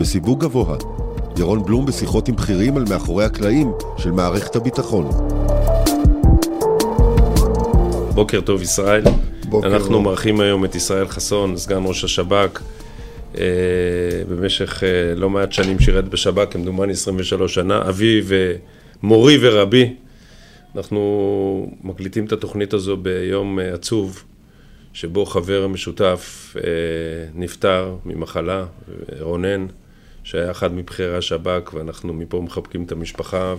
בסיווג גבוה. ירון בלום בשיחות עם בכירים על מאחורי הקלעים של מערכת הביטחון. בוקר טוב ישראל. בוקר אנחנו טוב. מארחים היום את ישראל חסון, סגן ראש השב"כ. אה, במשך אה, לא מעט שנים שירת בשב"כ, כמדומני 23 שנה. אבי ומורי ורבי. אנחנו מקליטים את התוכנית הזו ביום אה, עצוב, שבו חבר משותף אה, נפטר ממחלה, רונן, שהיה אחד מבכירי השב"כ, ואנחנו מפה מחבקים את המשפחה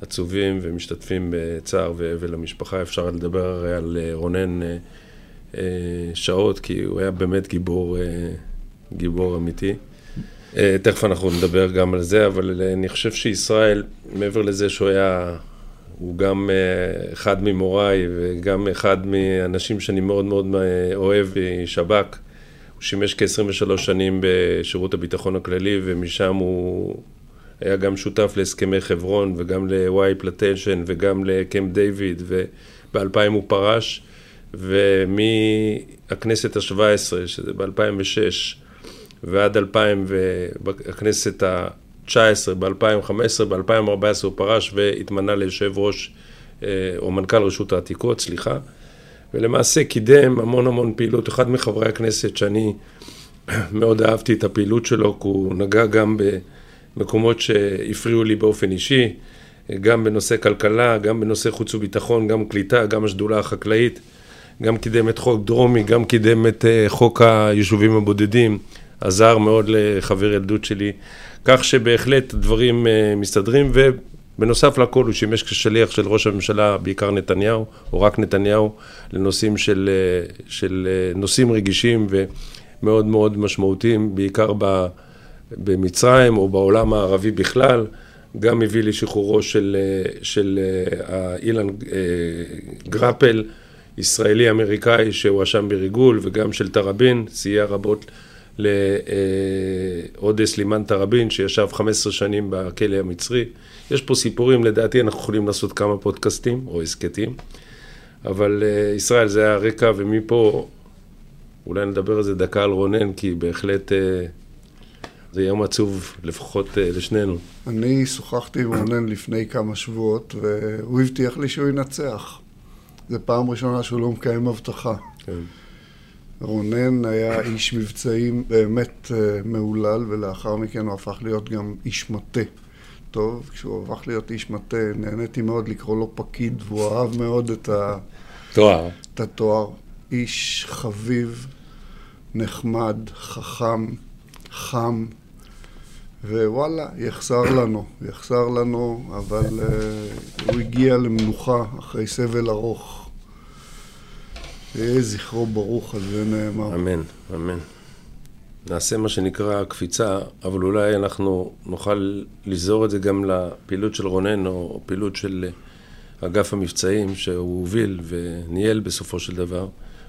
ועצובים ומשתתפים בצער ואבל למשפחה. אפשר לדבר הרי על אה, רונן אה, אה, שעות, כי הוא היה באמת גיבור, גיבור אמיתי. תכף אנחנו נדבר גם על זה, אבל אני חושב שישראל, מעבר לזה שהוא היה, הוא גם אחד ממוריי וגם אחד מהאנשים שאני מאוד מאוד אוהב משב"כ. שימש כ-23 שנים בשירות הביטחון הכללי, ומשם הוא היה גם שותף להסכמי חברון וגם ל-Y פלטנשן וגם לקמפ דיוויד, וב-2000 הוא פרש, ומהכנסת ה-17, שזה ב-2006, ועד 2000, והכנסת ה-19, ב-2015, ב-2014 הוא פרש והתמנה ליושב ראש, אה, או מנכ"ל רשות העתיקות, סליחה, ולמעשה קידם המון המון פעילות. אחד מחברי הכנסת שאני מאוד אהבתי את הפעילות שלו, כי הוא נגע גם במקומות שהפריעו לי באופן אישי, גם בנושא כלכלה, גם בנושא חוץ וביטחון, גם קליטה, גם השדולה החקלאית, גם קידם את חוק דרומי, גם קידם את אה, חוק היישובים הבודדים, עזר מאוד לחבר ילדות שלי, כך שבהחלט דברים אה, מסתדרים, ובנוסף לכל הוא שימש כשליח של ראש הממשלה, בעיקר נתניהו, או רק נתניהו, לנושאים של, אה, של אה, נושאים רגישים ומאוד מאוד משמעותיים, בעיקר במצרים או בעולם הערבי בכלל. גם הביא לשחרורו של, אה, של אילן גרפל, ישראלי-אמריקאי שהואשם בריגול, וגם של תראבין, סייע רבות לעוד סלימאן תראבין, שישב 15 שנים בכלא המצרי. יש פה סיפורים, לדעתי אנחנו יכולים לעשות כמה פודקאסטים או הסכתים, אבל אה, ישראל זה היה הרקע, ומפה אולי נדבר איזה דקה על רונן, כי בהחלט אה, זה יום עצוב לפחות אה, לשנינו. אני שוחחתי עם רונן לפני כמה שבועות, והוא הבטיח לי שהוא ינצח. זו פעם ראשונה שהוא לא מקיים הבטחה. כן. רונן היה איש מבצעים באמת אה, מהולל, ולאחר מכן הוא הפך להיות גם איש מטה. טוב, כשהוא הפך להיות איש מטה, נהניתי מאוד לקרוא לו פקיד, והוא אהב מאוד את, ה, תואר. את התואר. איש חביב, נחמד, חכם, חם, ווואלה, יחסר לנו, יחסר לנו, אבל uh, הוא הגיע למנוחה אחרי סבל ארוך. יהי זכרו ברוך, על זה נאמר. אמן, אמן. נעשה מה שנקרא קפיצה, אבל אולי אנחנו נוכל לזור את זה גם לפעילות של רונן, או פעילות של אה, אגף המבצעים שהוא הוביל וניהל בסופו של דבר.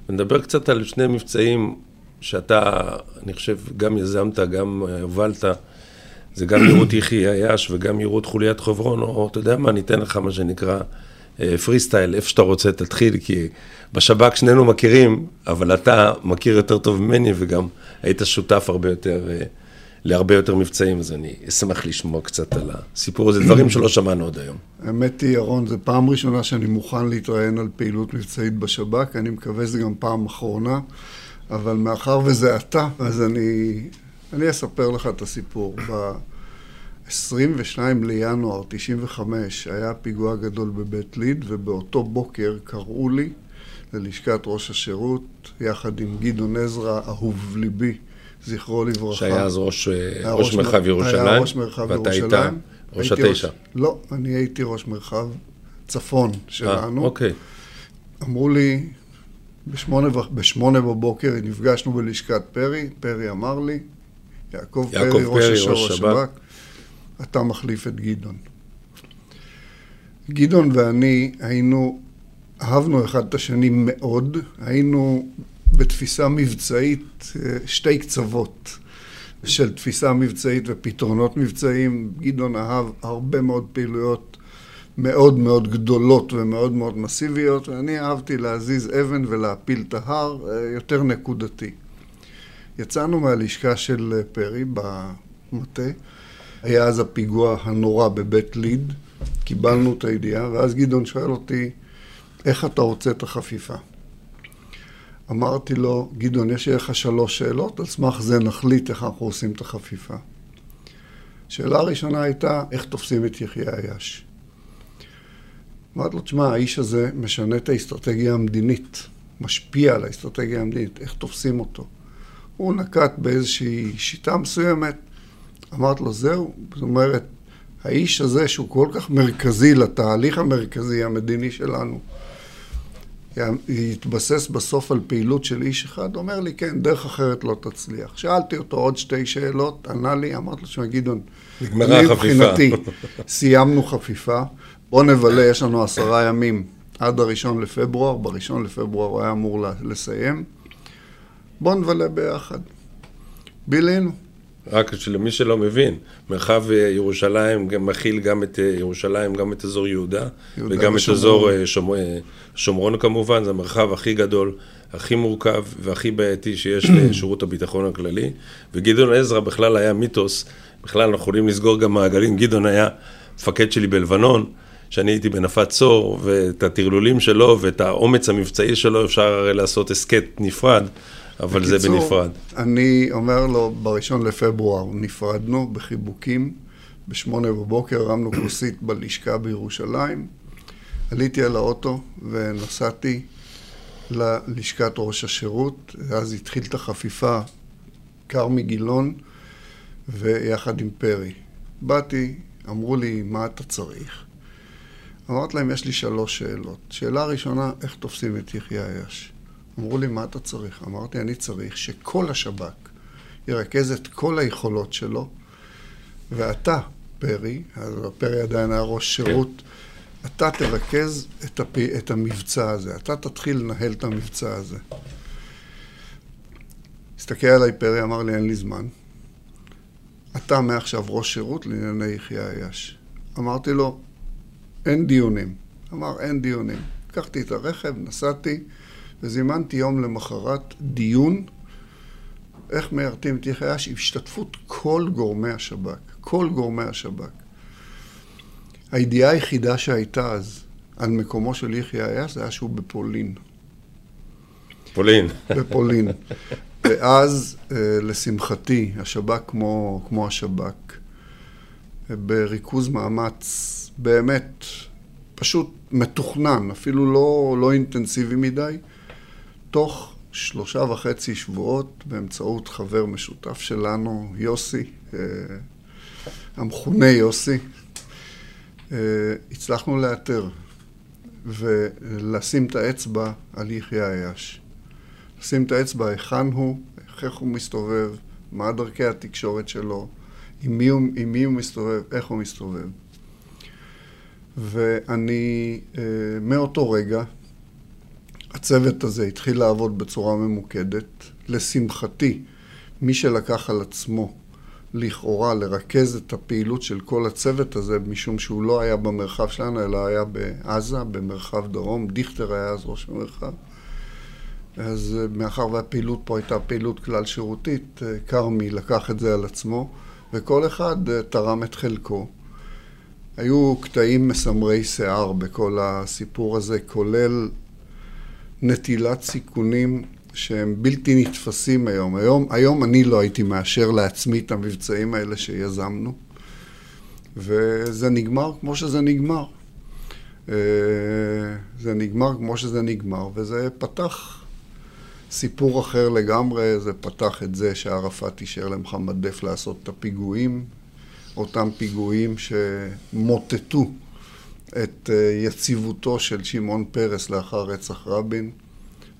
ונדבר קצת על שני מבצעים שאתה, אני חושב, גם יזמת, גם הובלת. זה גם יירוט יחי אייש וגם יירוט חוליית חברון, או אתה יודע מה, אני אתן לך מה שנקרא פרי סטייל, איפה שאתה רוצה תתחיל, כי בשב"כ שנינו מכירים, אבל אתה מכיר יותר טוב ממני וגם היית שותף הרבה יותר, אה, להרבה יותר מבצעים, אז אני אשמח לשמוע קצת על הסיפור הזה, דברים שלא שמענו עוד היום. האמת היא, ירון, זו פעם ראשונה שאני מוכן להתראיין על פעילות מבצעית בשב"כ, אני מקווה שזה גם פעם אחרונה, אבל מאחר וזה אתה, אז אני, אני אספר לך את הסיפור. ב-22 לינואר 95 היה פיגוע גדול בבית ליד, ובאותו בוקר קראו לי ללשכת ראש השירות, יחד עם גדעון עזרא, אהוב ליבי, זכרו לברכה. שהיה אז ראש, אה, ראש מרחב ירושלים, היה ראש מרחב ואתה היית ירושלים. ראש הייתי התשע. לא, אני הייתי ראש מרחב צפון אה, שלנו. אוקיי. אמרו לי, בשמונה, בשמונה בבוקר נפגשנו בלשכת פרי, פרי אמר לי, יעקב, יעקב פרי, ראש פרי, ראש השב"כ, שב"כ. אתה מחליף את גדעון. גדעון ואני היינו, אהבנו אחד את השני מאוד, היינו בתפיסה מבצעית אה, שתי קצוות של תפיסה מבצעית ופתרונות מבצעיים. גדעון אהב הרבה מאוד פעילויות מאוד מאוד גדולות ומאוד מאוד מסיביות, ואני אהבתי להזיז אבן ולהפיל את ההר, אה, יותר נקודתי. יצאנו מהלשכה של פרי במטה, היה אז הפיגוע הנורא בבית ליד, קיבלנו את הידיעה, ואז גדעון שואל אותי, איך אתה רוצה את החפיפה? אמרתי לו, גדעון, יש לך שלוש שאלות, על סמך זה נחליט איך אנחנו עושים את החפיפה. שאלה הראשונה הייתה, איך תופסים את יחיא עיאש? אמרתי לו, תשמע, האיש הזה משנה את האסטרטגיה המדינית, משפיע על האסטרטגיה המדינית, איך תופסים אותו? הוא נקט באיזושהי שיטה מסוימת, אמרתי לו, זהו, זאת אומרת, האיש הזה שהוא כל כך מרכזי לתהליך המרכזי המדיני שלנו, יתבסס בסוף על פעילות של איש אחד, אומר לי, כן, דרך אחרת לא תצליח. שאלתי אותו עוד שתי שאלות, ענה לי, אמרתי לו, שמע, גדעון, נגמרה החפיפה. מבחינתי, סיימנו חפיפה, בוא נבלה, יש לנו עשרה ימים עד הראשון לפברואר, בראשון לפברואר הוא היה אמור לסיים, בוא נבלה ביחד. בילינו. רק למי שלא מבין, מרחב אה, ירושלים גם מכיל גם את אה, ירושלים, גם את אזור יהודה, יהודה וגם ושומרון. את אזור אה, שומר, שומרון כמובן, זה המרחב הכי גדול, הכי מורכב והכי בעייתי שיש לשירות הביטחון הכללי. וגדעון עזרא בכלל היה מיתוס, בכלל אנחנו יכולים לסגור גם מעגלים, גדעון היה מפקד שלי בלבנון. שאני הייתי בנפת צור, ואת הטרלולים שלו ואת האומץ המבצעי שלו אפשר לעשות הסכת נפרד, אבל בקיצור, זה בנפרד. אני אומר לו, בראשון לפברואר נפרדנו בחיבוקים, בשמונה בבוקר הרמנו כוסית בלשכה בירושלים, עליתי על האוטו ונסעתי ללשכת ראש השירות, אז התחיל את החפיפה כרמי גילון ויחד עם פרי. באתי, אמרו לי, מה אתה צריך? אמרתי להם, יש לי שלוש שאלות. שאלה ראשונה, איך תופסים את יחיא עיאש? אמרו לי, מה אתה צריך? אמרתי, אני צריך שכל השב"כ ירכז את כל היכולות שלו, ואתה, פרי, אז פרי עדיין היה ראש כן. שירות, כן. אתה תרכז את, הפ... את המבצע הזה, אתה תתחיל לנהל את המבצע הזה. הסתכל עליי פרי, אמר לי, אין לי זמן. אתה מעכשיו ראש שירות לענייני יחיא עיאש. אמרתי לו, אין דיונים. אמר, אין דיונים. לקחתי את הרכב, נסעתי, וזימנתי יום למחרת דיון איך מיירטים את יחיא אש, השתתפות כל גורמי השב"כ, כל גורמי השב"כ. הידיעה היחידה שהייתה אז על מקומו של יחיא אייש זה היה שהוא בפולין. פולין. בפולין. ואז, אה, לשמחתי, השב"כ כמו, כמו השב"כ, בריכוז מאמץ באמת פשוט מתוכנן, אפילו לא, לא אינטנסיבי מדי, תוך שלושה וחצי שבועות באמצעות חבר משותף שלנו, יוסי, אה, המכונה יוסי, אה, הצלחנו לאתר ולשים את האצבע על יחיא עיאש. לשים את האצבע היכן הוא, איך הוא מסתובב, מה דרכי התקשורת שלו, עם מי, הוא, עם מי הוא מסתובב, איך הוא מסתובב. ואני, אה, מאותו רגע, הצוות הזה התחיל לעבוד בצורה ממוקדת. לשמחתי, מי שלקח על עצמו לכאורה לרכז את הפעילות של כל הצוות הזה, משום שהוא לא היה במרחב שלנו, אלא היה בעזה, במרחב דרום. דיכטר היה אז ראש המרחב. אז אה, מאחר והפעילות פה הייתה פעילות כלל שירותית, אה, כרמי לקח את זה על עצמו, וכל אחד תרם את חלקו. היו קטעים מסמרי שיער בכל הסיפור הזה, כולל נטילת סיכונים שהם בלתי נתפסים היום. היום. היום אני לא הייתי מאשר לעצמי את המבצעים האלה שיזמנו, וזה נגמר כמו שזה נגמר. אה, זה נגמר כמו שזה נגמר, וזה פתח סיפור אחר לגמרי, זה פתח את זה שערפאת אישר למחמד דף לעשות את הפיגועים אותם פיגועים שמוטטו את אה, יציבותו של שמעון פרס לאחר רצח רבין,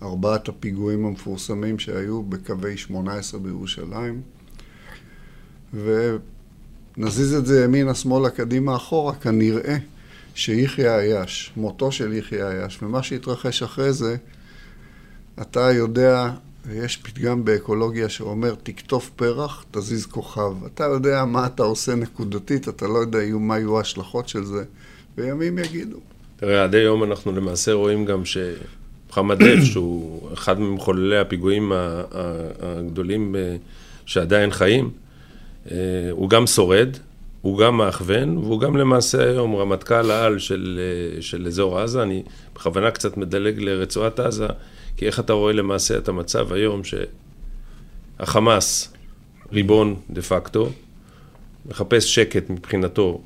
ארבעת הפיגועים המפורסמים שהיו בקווי 18 בירושלים, ונזיז את זה ימינה, שמאלה, קדימה, אחורה, כנראה שיחיא עיאש, מותו של יחיא עיאש, ומה שהתרחש אחרי זה, אתה יודע ויש פתגם באקולוגיה שאומר, תקטוף פרח, תזיז כוכב. אתה יודע מה אתה עושה נקודתית, אתה לא יודע מה יהיו ההשלכות של זה, וימים יגידו. תראה, עד היום אנחנו למעשה רואים גם מוחמד דף, שהוא אחד ממחוללי הפיגועים הגדולים שעדיין חיים, הוא גם שורד, הוא גם מאכוון, והוא גם למעשה היום רמטכ"ל העל של, של אזור עזה. אני בכוונה קצת מדלג לרצועת עזה, כי איך אתה רואה למעשה את המצב היום שהחמאס, ריבון דה פקטו, מחפש שקט מבחינתו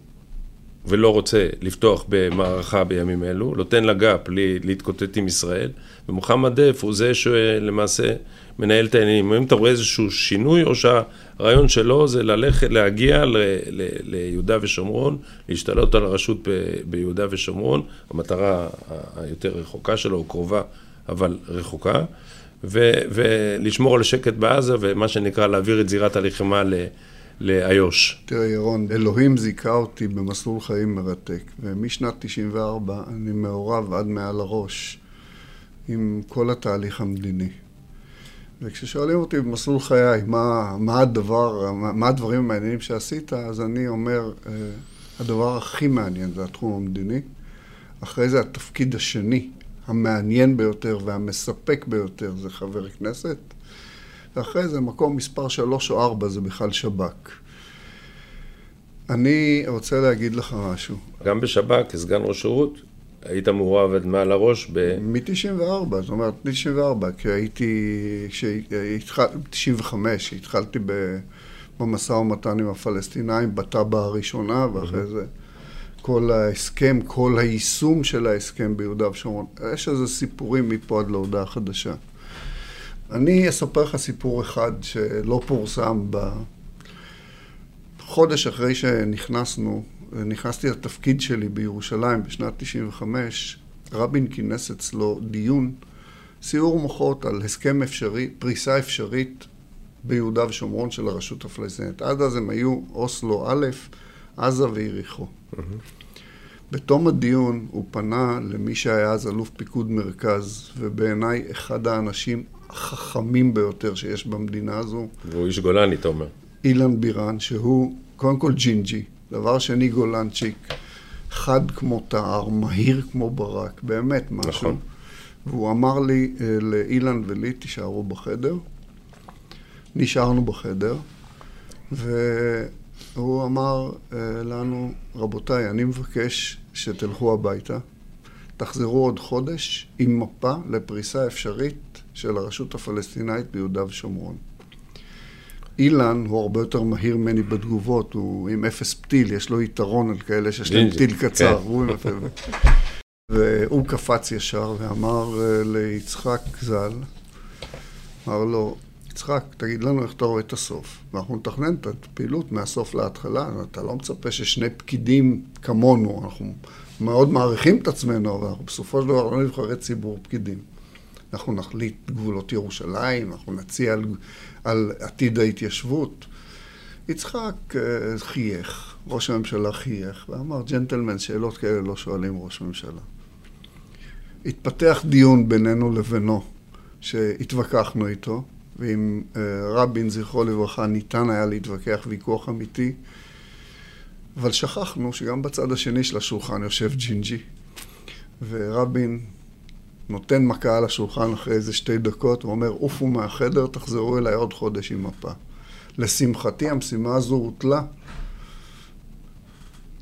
ולא רוצה לפתוח במערכה בימים אלו, נותן לגאפ להתקוטט עם ישראל, ומוחמד דף הוא זה שלמעשה מנהל את העניינים. אם אתה רואה איזשהו שינוי, או שהרעיון שלו זה ללכת, להגיע ל, ל, ליהודה ושומרון, להשתלט על הרשות ב, ביהודה ושומרון, המטרה היותר רחוקה שלו, או קרובה, אבל רחוקה, ו, ולשמור על השקט בעזה, ומה שנקרא להעביר את זירת הלחימה ל... לאיו"ש. תראה, ירון, אלוהים זיכה אותי במסלול חיים מרתק, ומשנת 94 אני מעורב עד מעל הראש עם כל התהליך המדיני. וכששואלים אותי במסלול חיי, מה, מה הדבר, מה, מה הדברים המעניינים שעשית, אז אני אומר, אה, הדבר הכי מעניין זה התחום המדיני. אחרי זה התפקיד השני, המעניין ביותר והמספק ביותר, זה חבר כנסת. ואחרי זה מקום מספר שלוש או ארבע זה בכלל שב"כ. אני רוצה להגיד לך משהו. גם בשב"כ, כסגן ראש שירות, היית מעורב עד מעל הראש ב... מ-94, זאת אומרת, מ-94, כי הייתי, כשהתחלתי, 95, התחלתי במשא ומתן עם הפלסטינאים בתב"ע הראשונה, ואחרי זה כל ההסכם, כל היישום של ההסכם ביהודה ושומרון. יש איזה סיפורים מפה עד להודעה חדשה. אני אספר לך סיפור אחד שלא פורסם בחודש אחרי שנכנסנו, נכנסתי לתפקיד שלי בירושלים בשנת 95, רבין כינס אצלו דיון, סיור מוחות על הסכם אפשרי, פריסה אפשרית ביהודה ושומרון של הרשות הפלסטינית. עד אז הם היו אוסלו א', עזה ויריחו. בתום הדיון הוא פנה למי שהיה אז אלוף פיקוד מרכז, ובעיניי אחד האנשים החכמים ביותר שיש במדינה הזו. והוא איש גולני, אתה אומר. אילן בירן, שהוא קודם כל ג'ינג'י, דבר שני גולנצ'יק, חד כמו תער, מהיר כמו ברק, באמת משהו. נכון. והוא אמר לי, אה, לאילן ולי, תישארו בחדר. נשארנו בחדר, והוא אמר אה, לנו, רבותיי, אני מבקש שתלכו הביתה, תחזרו עוד חודש עם מפה לפריסה אפשרית של הרשות הפלסטינאית ביהודה ושומרון. אילן הוא הרבה יותר מהיר ממני בתגובות, הוא עם אפס פתיל, יש לו יתרון על כאלה שיש להם טיל קצר, כן. עם אפס... והוא קפץ ישר ואמר אה, ליצחק ז"ל, אמר לו, יצחק, תגיד לנו איך אתה רואה את הסוף. ואנחנו נתכנן את הפעילות מהסוף להתחלה, אתה לא מצפה ששני פקידים כמונו, אנחנו מאוד מעריכים את עצמנו, אבל אנחנו בסופו של דבר לא נבחרי ציבור פקידים. אנחנו נחליט גבולות ירושלים, אנחנו נציע על, על עתיד ההתיישבות. יצחק uh, חייך, ראש הממשלה חייך, ואמר, ג'נטלמן, שאלות כאלה לא שואלים ראש ממשלה. התפתח דיון בינינו לבינו, שהתווכחנו איתו, ועם uh, רבין, זכרו לברכה, ניתן היה להתווכח ויכוח אמיתי, אבל שכחנו שגם בצד השני של השולחן יושב ג'ינג'י, ורבין נותן מכה על השולחן אחרי איזה שתי דקות, ואומר, עופו מהחדר, תחזרו אליי עוד חודש עם מפה. לשמחתי, המשימה הזו הוטלה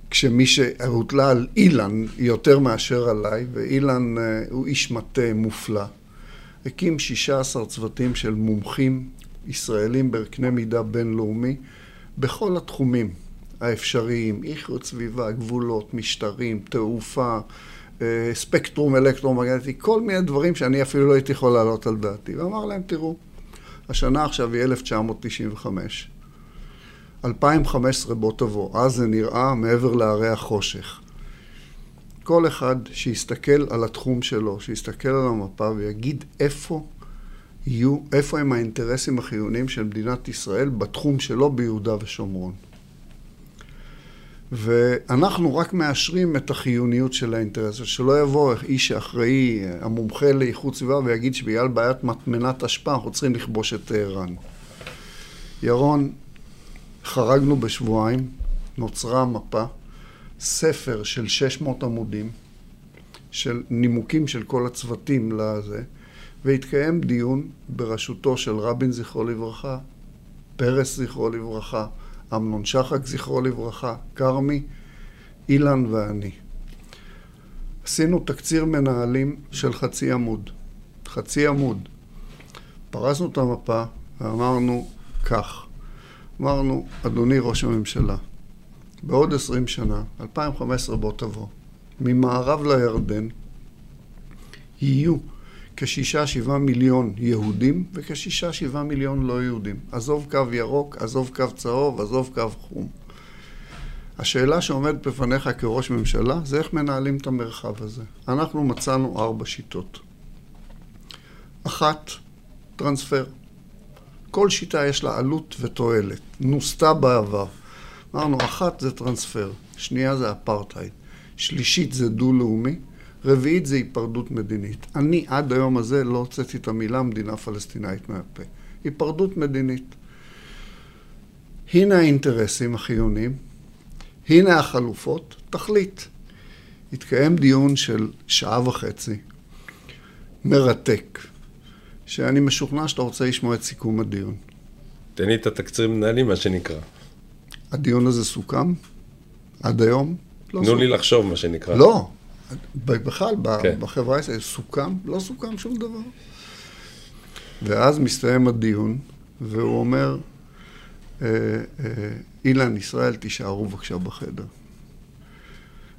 כשמי שהוטלה על אילן יותר מאשר עליי, ואילן אה, הוא איש מטה מופלא. הקים 16 צוותים של מומחים ישראלים בקנה מידה בינלאומי בכל התחומים האפשריים, איכות סביבה, גבולות, משטרים, תעופה, ספקטרום אלקטרומגנטי, כל מיני דברים שאני אפילו לא הייתי יכול להעלות על דעתי. ואמר להם, תראו, השנה עכשיו היא 1995. 2015 בוא תבוא, אז זה נראה מעבר להרי החושך. כל אחד שיסתכל על התחום שלו, שיסתכל על המפה ויגיד איפה יהיו, איפה הם האינטרסים החיוניים של מדינת ישראל בתחום שלו ביהודה ושומרון. ואנחנו רק מאשרים את החיוניות של האינטרס, שלא יבוא איש שאחראי, המומחה לאיכות סביבה, ויגיד שבגלל בעיית מטמנת אשפה אנחנו צריכים לכבוש את טהרן. ירון, חרגנו בשבועיים, נוצרה מפה, ספר של 600 עמודים, של נימוקים של כל הצוותים לזה, והתקיים דיון בראשותו של רבין זכרו לברכה, פרס זכרו לברכה, אמנון שחק זכרו לברכה, כרמי, אילן ואני. עשינו תקציר מנהלים של חצי עמוד. חצי עמוד. פרסנו את המפה ואמרנו כך, אמרנו, אדוני ראש הממשלה, בעוד עשרים שנה, 2015 בוא תבוא, ממערב לירדן יהיו כשישה שבעה מיליון יהודים וכשישה שבעה מיליון לא יהודים. עזוב קו ירוק, עזוב קו צהוב, עזוב קו חום. השאלה שעומדת בפניך כראש ממשלה זה איך מנהלים את המרחב הזה. אנחנו מצאנו ארבע שיטות. אחת, טרנספר. כל שיטה יש לה עלות ותועלת. נוסתה בעבר. אמרנו, אחת זה טרנספר, שנייה זה אפרטהייד, שלישית זה דו-לאומי, רביעית זה היפרדות מדינית. אני עד היום הזה לא הוצאתי את המילה מדינה פלסטינאית מהפה. היפרדות מדינית. הנה האינטרסים החיוניים, הנה החלופות, תחליט. התקיים דיון של שעה וחצי, מרתק, שאני משוכנע שאתה רוצה לשמוע את סיכום הדיון. תן לי את התקציר מנהלים, מה שנקרא. הדיון הזה סוכם? עד היום? לא תנו לי לחשוב, מה שנקרא. לא, בכלל, כן. בחברה הישראלית, סוכם? לא סוכם שום דבר. ואז מסתיים הדיון, והוא אומר, אה, אה, אילן, ישראל, תישארו בבקשה בחדר.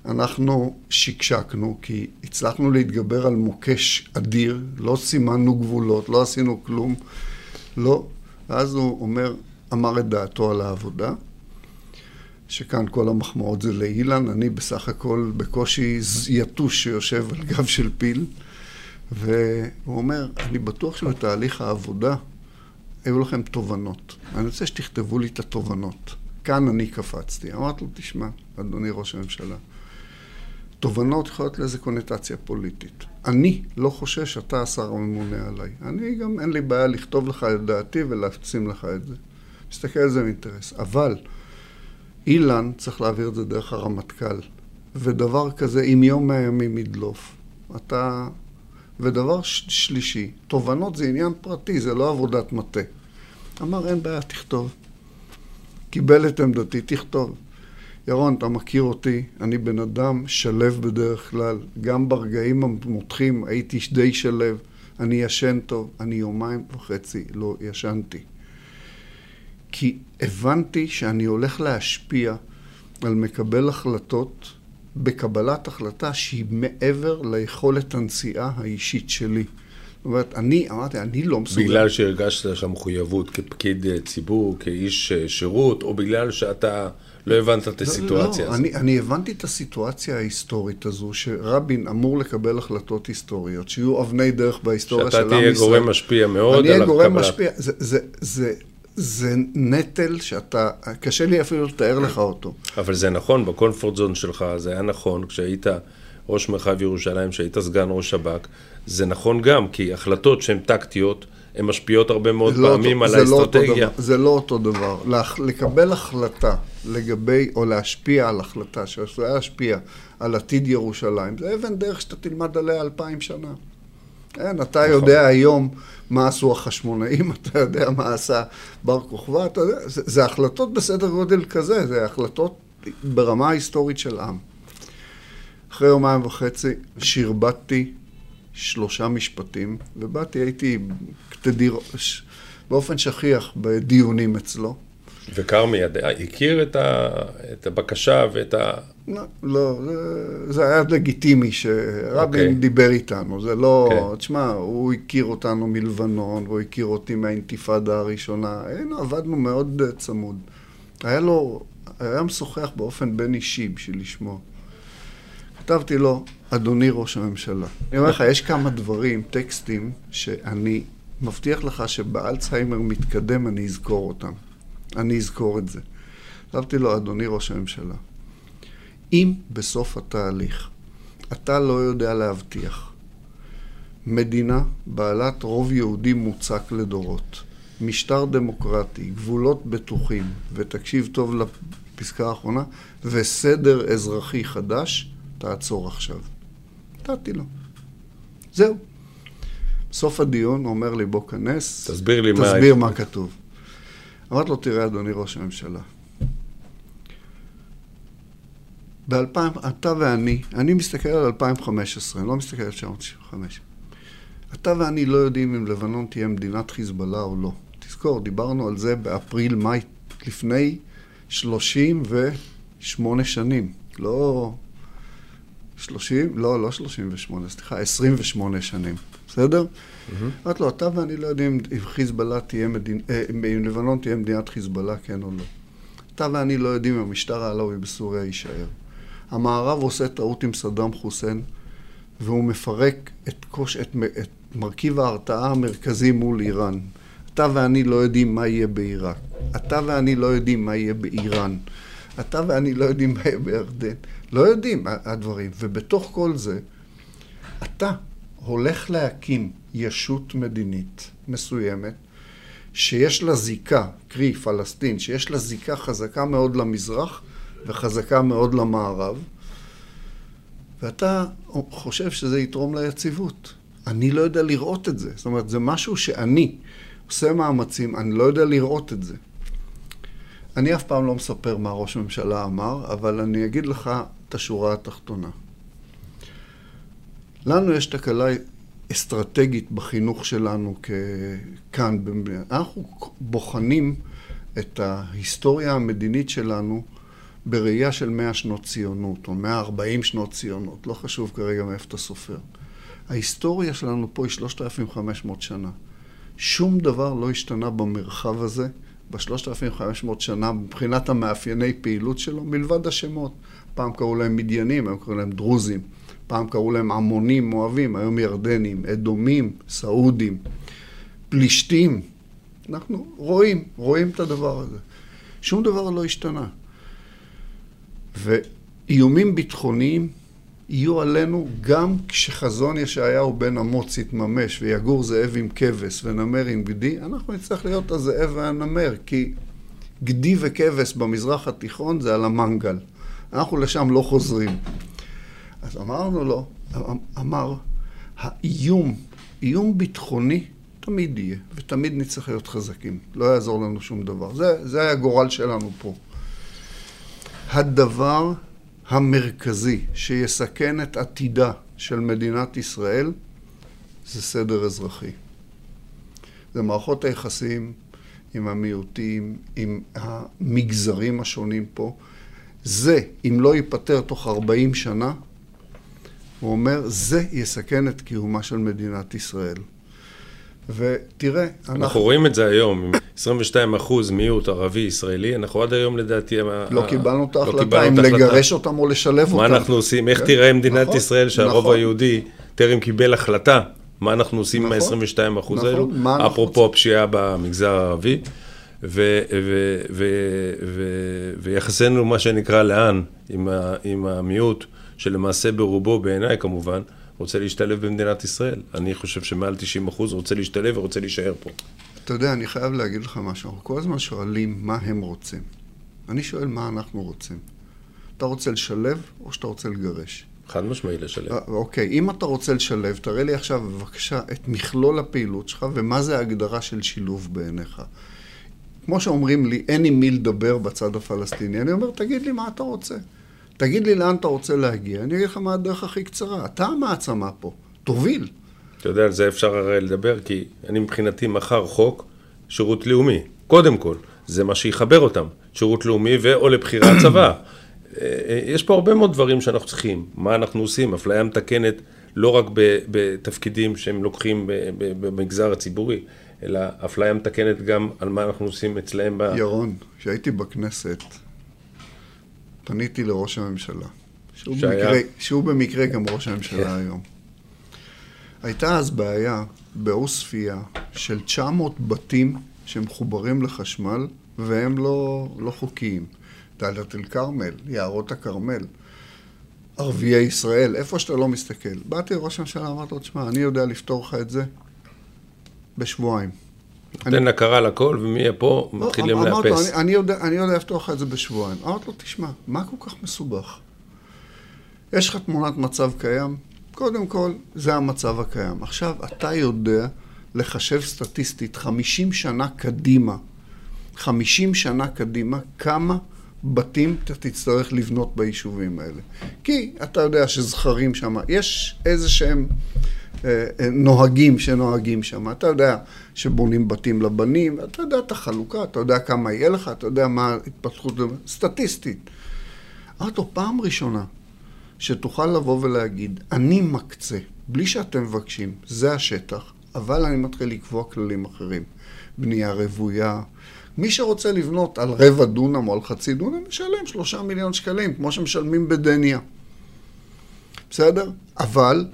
אנחנו שקשקנו, כי הצלחנו להתגבר על מוקש אדיר, לא סימנו גבולות, לא עשינו כלום, לא. ואז הוא אומר, אמר את דעתו על העבודה, שכאן כל המחמאות זה לאילן, אני בסך הכל בקושי יתוש שיושב על גב של פיל, והוא אומר, אני בטוח שבתהליך העבודה היו לכם תובנות. אני רוצה שתכתבו לי את התובנות. כאן אני קפצתי. אמרתי לו, תשמע, אדוני ראש הממשלה, תובנות יכולות לאיזה קונוטציה פוליטית. אני לא חושש שאתה השר הממונה עליי. אני גם, אין לי בעיה לכתוב לך את דעתי ולשים לך את זה. מסתכל על זה מאינטרס. אבל אילן צריך להעביר את זה דרך הרמטכ"ל. ודבר כזה, אם יום מהימים ידלוף, אתה... ודבר שלישי, תובנות זה עניין פרטי, זה לא עבודת מטה. אמר, אין בעיה, תכתוב. קיבל את עמדתי, תכתוב. ירון, אתה מכיר אותי, אני בן אדם שלב בדרך כלל, גם ברגעים המותחים הייתי די שלב, אני ישן טוב, אני יומיים וחצי לא ישנתי. כי הבנתי שאני הולך להשפיע על מקבל החלטות בקבלת החלטה שהיא מעבר ליכולת הנשיאה האישית שלי. זאת אומרת, אני אמרתי, אני לא מסוגל. בגלל שהרגשת שם מחויבות כפקיד ציבור, כאיש שירות, או בגלל שאתה לא הבנת את לא, הסיטואציה לא, הזאת? אני, אני הבנתי את הסיטואציה ההיסטורית הזו, שרבין אמור לקבל החלטות היסטוריות, שיהיו אבני דרך בהיסטוריה של עם ישראל. שאתה תהיה גורם משפיע מאוד על הקבלת... אני אהיה גורם משפיע. זה, זה, זה, זה נטל שאתה, קשה לי אפילו לתאר לך אותו. אבל זה נכון, בקונפורט זון שלך, זה היה נכון כשהיית ראש מרחב ירושלים, כשהיית סגן ראש שב"כ, זה נכון גם, כי החלטות שהן טקטיות, הן משפיעות הרבה מאוד לא פעמים אותו, על האסטרטגיה. לא זה לא אותו דבר. לקבל החלטה לגבי, או להשפיע על החלטה שעשויה להשפיע על עתיד ירושלים, זה אבן דרך שאתה תלמד עליה אלפיים שנה. כן, אתה נכון. יודע היום מה עשו החשמונאים, אתה יודע מה עשה בר כוכבא, אתה יודע, זה, זה החלטות בסדר גודל כזה, זה החלטות ברמה ההיסטורית של עם. אחרי יומיים וחצי שרבטתי שלושה משפטים, ובאתי, הייתי תדיר, באופן שכיח בדיונים אצלו. וכרמי הכיר את, ה, את הבקשה ואת ה... לא, לא זה, זה היה לגיטימי שרבין okay. אוקיי. דיבר איתנו, זה לא... Okay. כן. תשמע, הוא הכיר אותנו מלבנון, והוא הכיר אותי מהאינתיפאדה הראשונה, היינו, עבדנו מאוד צמוד. היה לו, היה משוחח באופן בין אישי בשביל לשמוע. כתבתי לו, אדוני ראש הממשלה. אני אומר לך, יש כמה דברים, טקסטים, שאני מבטיח לך שבאלצהיימר מתקדם אני אזכור אותם. אני אזכור את זה. כתבתי לו, אדוני ראש הממשלה, אם בסוף התהליך אתה לא יודע להבטיח מדינה בעלת רוב יהודי מוצק לדורות, משטר דמוקרטי, גבולות בטוחים, ותקשיב טוב לפסקה האחרונה, וסדר אזרחי חדש, תעצור עכשיו. נתתי לו. זהו. בסוף הדיון אומר לי, בוא כנס, תסביר לי מה... תסביר מה כתוב. אמרתי לו, תראה, אדוני ראש הממשלה, ב-2000, אתה ואני, אני מסתכל על 2015, אני לא מסתכל על 1995. אתה ואני לא יודעים אם לבנון תהיה מדינת חיזבאללה או לא. תזכור, דיברנו על זה באפריל-מאי לפני 38 שנים. לא 30, לא, לא 38, סליחה, 28 שנים, בסדר? אמרתי לו, אתה ואני לא יודעים אם חיזבאללה תהיה מדינה, אה, אם לבנון תהיה מדינת חיזבאללה, כן או לא. אתה ואני לא יודעים אם המשטר העלוי בסוריה יישאר. המערב עושה טעות עם סדאם חוסיין, והוא מפרק את, קוש, את, את מרכיב ההרתעה המרכזי מול איראן. אתה ואני לא יודעים מה יהיה בעיראק. אתה ואני לא יודעים מה יהיה באיראן. אתה ואני לא יודעים מה יהיה בירדן. לא יודעים הדברים. ובתוך כל זה, אתה הולך להקים ישות מדינית מסוימת, שיש לה זיקה, קרי פלסטין, שיש לה זיקה חזקה מאוד למזרח וחזקה מאוד למערב, ואתה חושב שזה יתרום ליציבות. אני לא יודע לראות את זה. זאת אומרת, זה משהו שאני עושה מאמצים, אני לא יודע לראות את זה. אני אף פעם לא מספר מה ראש הממשלה אמר, אבל אני אגיד לך את השורה התחתונה. לנו יש תקלה אסטרטגית בחינוך שלנו כאן. אנחנו בוחנים את ההיסטוריה המדינית שלנו בראייה של 100 שנות ציונות, או 140 שנות ציונות, לא חשוב כרגע מאיפה אתה סופר. ההיסטוריה שלנו פה היא 3,500 שנה. שום דבר לא השתנה במרחב הזה ב-3,500 שנה מבחינת המאפייני פעילות שלו, מלבד השמות. פעם קראו להם מדיינים, היום קראו להם דרוזים. פעם קראו להם עמונים, מואבים, היום ירדנים, אדומים, סעודים, פלישתים. אנחנו רואים, רואים את הדבר הזה. שום דבר לא השתנה. ואיומים ביטחוניים יהיו עלינו גם כשחזון ישעיהו בן אמוץ יתממש ויגור זאב עם כבש ונמר עם גדי, אנחנו נצטרך להיות הזאב והנמר, כי גדי וכבש במזרח התיכון זה על המנגל. אנחנו לשם לא חוזרים. אז אמרנו לו, אמר, האיום, איום ביטחוני תמיד יהיה, ותמיד נצטרך להיות חזקים. לא יעזור לנו שום דבר. זה, זה היה הגורל שלנו פה. הדבר המרכזי שיסכן את עתידה של מדינת ישראל זה סדר אזרחי. זה מערכות היחסים עם המיעוטים, עם המגזרים השונים פה. זה, אם לא ייפתר תוך 40 שנה, הוא אומר, זה יסכן את קיומה של מדינת ישראל. ותראה, אנחנו... אנחנו רואים את זה היום, עם 22 אחוז מיעוט ערבי-ישראלי, אנחנו עד היום לדעתי... לא קיבלנו את לא ההחלטה אם לגרש אותם או לשלב אותם. מה אנחנו עושים, איך כן. תיראה מדינת נכון, ישראל שהרוב נכון. היהודי טרם קיבל החלטה, מה אנחנו עושים עם ה-22 אחוז האלו, אפרופו הפשיעה במגזר הערבי, ויחסנו, מה שנקרא, לאן, עם המיעוט, שלמעשה ברובו, בעיניי כמובן, רוצה להשתלב במדינת ישראל. אני חושב שמעל 90 אחוז רוצה להשתלב ורוצה להישאר פה. אתה יודע, אני חייב להגיד לך משהו. אנחנו כל הזמן שואלים מה הם רוצים. אני שואל מה אנחנו רוצים. אתה רוצה לשלב או שאתה רוצה לגרש? חד משמעי לשלב. אה, אוקיי, אם אתה רוצה לשלב, תראה לי עכשיו בבקשה את מכלול הפעילות שלך ומה זה ההגדרה של שילוב בעיניך. כמו שאומרים לי, אין עם מי לדבר בצד הפלסטיני, אני אומר, תגיד לי מה אתה רוצה. תגיד לי לאן אתה רוצה להגיע, אני אגיד לך מה הדרך הכי קצרה. אתה המעצמה פה, תוביל. אתה יודע, על זה אפשר הרי לדבר, כי אני מבחינתי מחר חוק שירות לאומי. קודם כל, זה מה שיחבר אותם, שירות לאומי ו/או לבחירת צבא. אה, יש פה הרבה מאוד דברים שאנחנו צריכים. מה אנחנו עושים? אפליה מתקנת לא רק בתפקידים שהם לוקחים במגזר הציבורי, אלא אפליה מתקנת גם על מה אנחנו עושים אצלהם. ב... ירון, כשהייתי בכנסת, פניתי לראש הממשלה, שהוא, במקרה, שהוא במקרה גם ראש הממשלה כן. היום. הייתה אז בעיה בעוספיא של 900 בתים שמחוברים לחשמל והם לא, לא חוקיים. דאלית אל כרמל, יערות הכרמל, ערביי ישראל, איפה שאתה לא מסתכל. באתי לראש הממשלה, אמרתי לו, תשמע, אני יודע לפתור לך את זה בשבועיים. תן הכרה לכל, ומי יהיה פה, לא, מתחילים לאפס. אמרתי לו, אני, יודע לפתור לך את זה בשבועיים. אמרתי לו, תשמע, מה כל כך מסובך? יש לך תמונת מצב קיים, קודם כל, זה המצב הקיים. עכשיו, אתה יודע לחשב סטטיסטית 50 שנה קדימה, 50 שנה קדימה, כמה בתים אתה תצטרך לבנות ביישובים האלה. כי אתה יודע שזכרים שם, יש איזה שהם נוהגים שנוהגים שם. אתה יודע שבונים בתים לבנים, אתה יודע את החלוקה, אתה יודע כמה יהיה לך, אתה יודע מה ההתפתחות סטטיסטית. אמרתי לו, פעם ראשונה שתוכל לבוא ולהגיד, אני מקצה, בלי שאתם מבקשים, זה השטח, אבל אני מתחיל לקבוע כללים אחרים. בנייה רוויה. מי שרוצה לבנות על רבע דונם או על חצי דונם, משלם שלושה מיליון שקלים, כמו שמשלמים בדניה. בסדר? אבל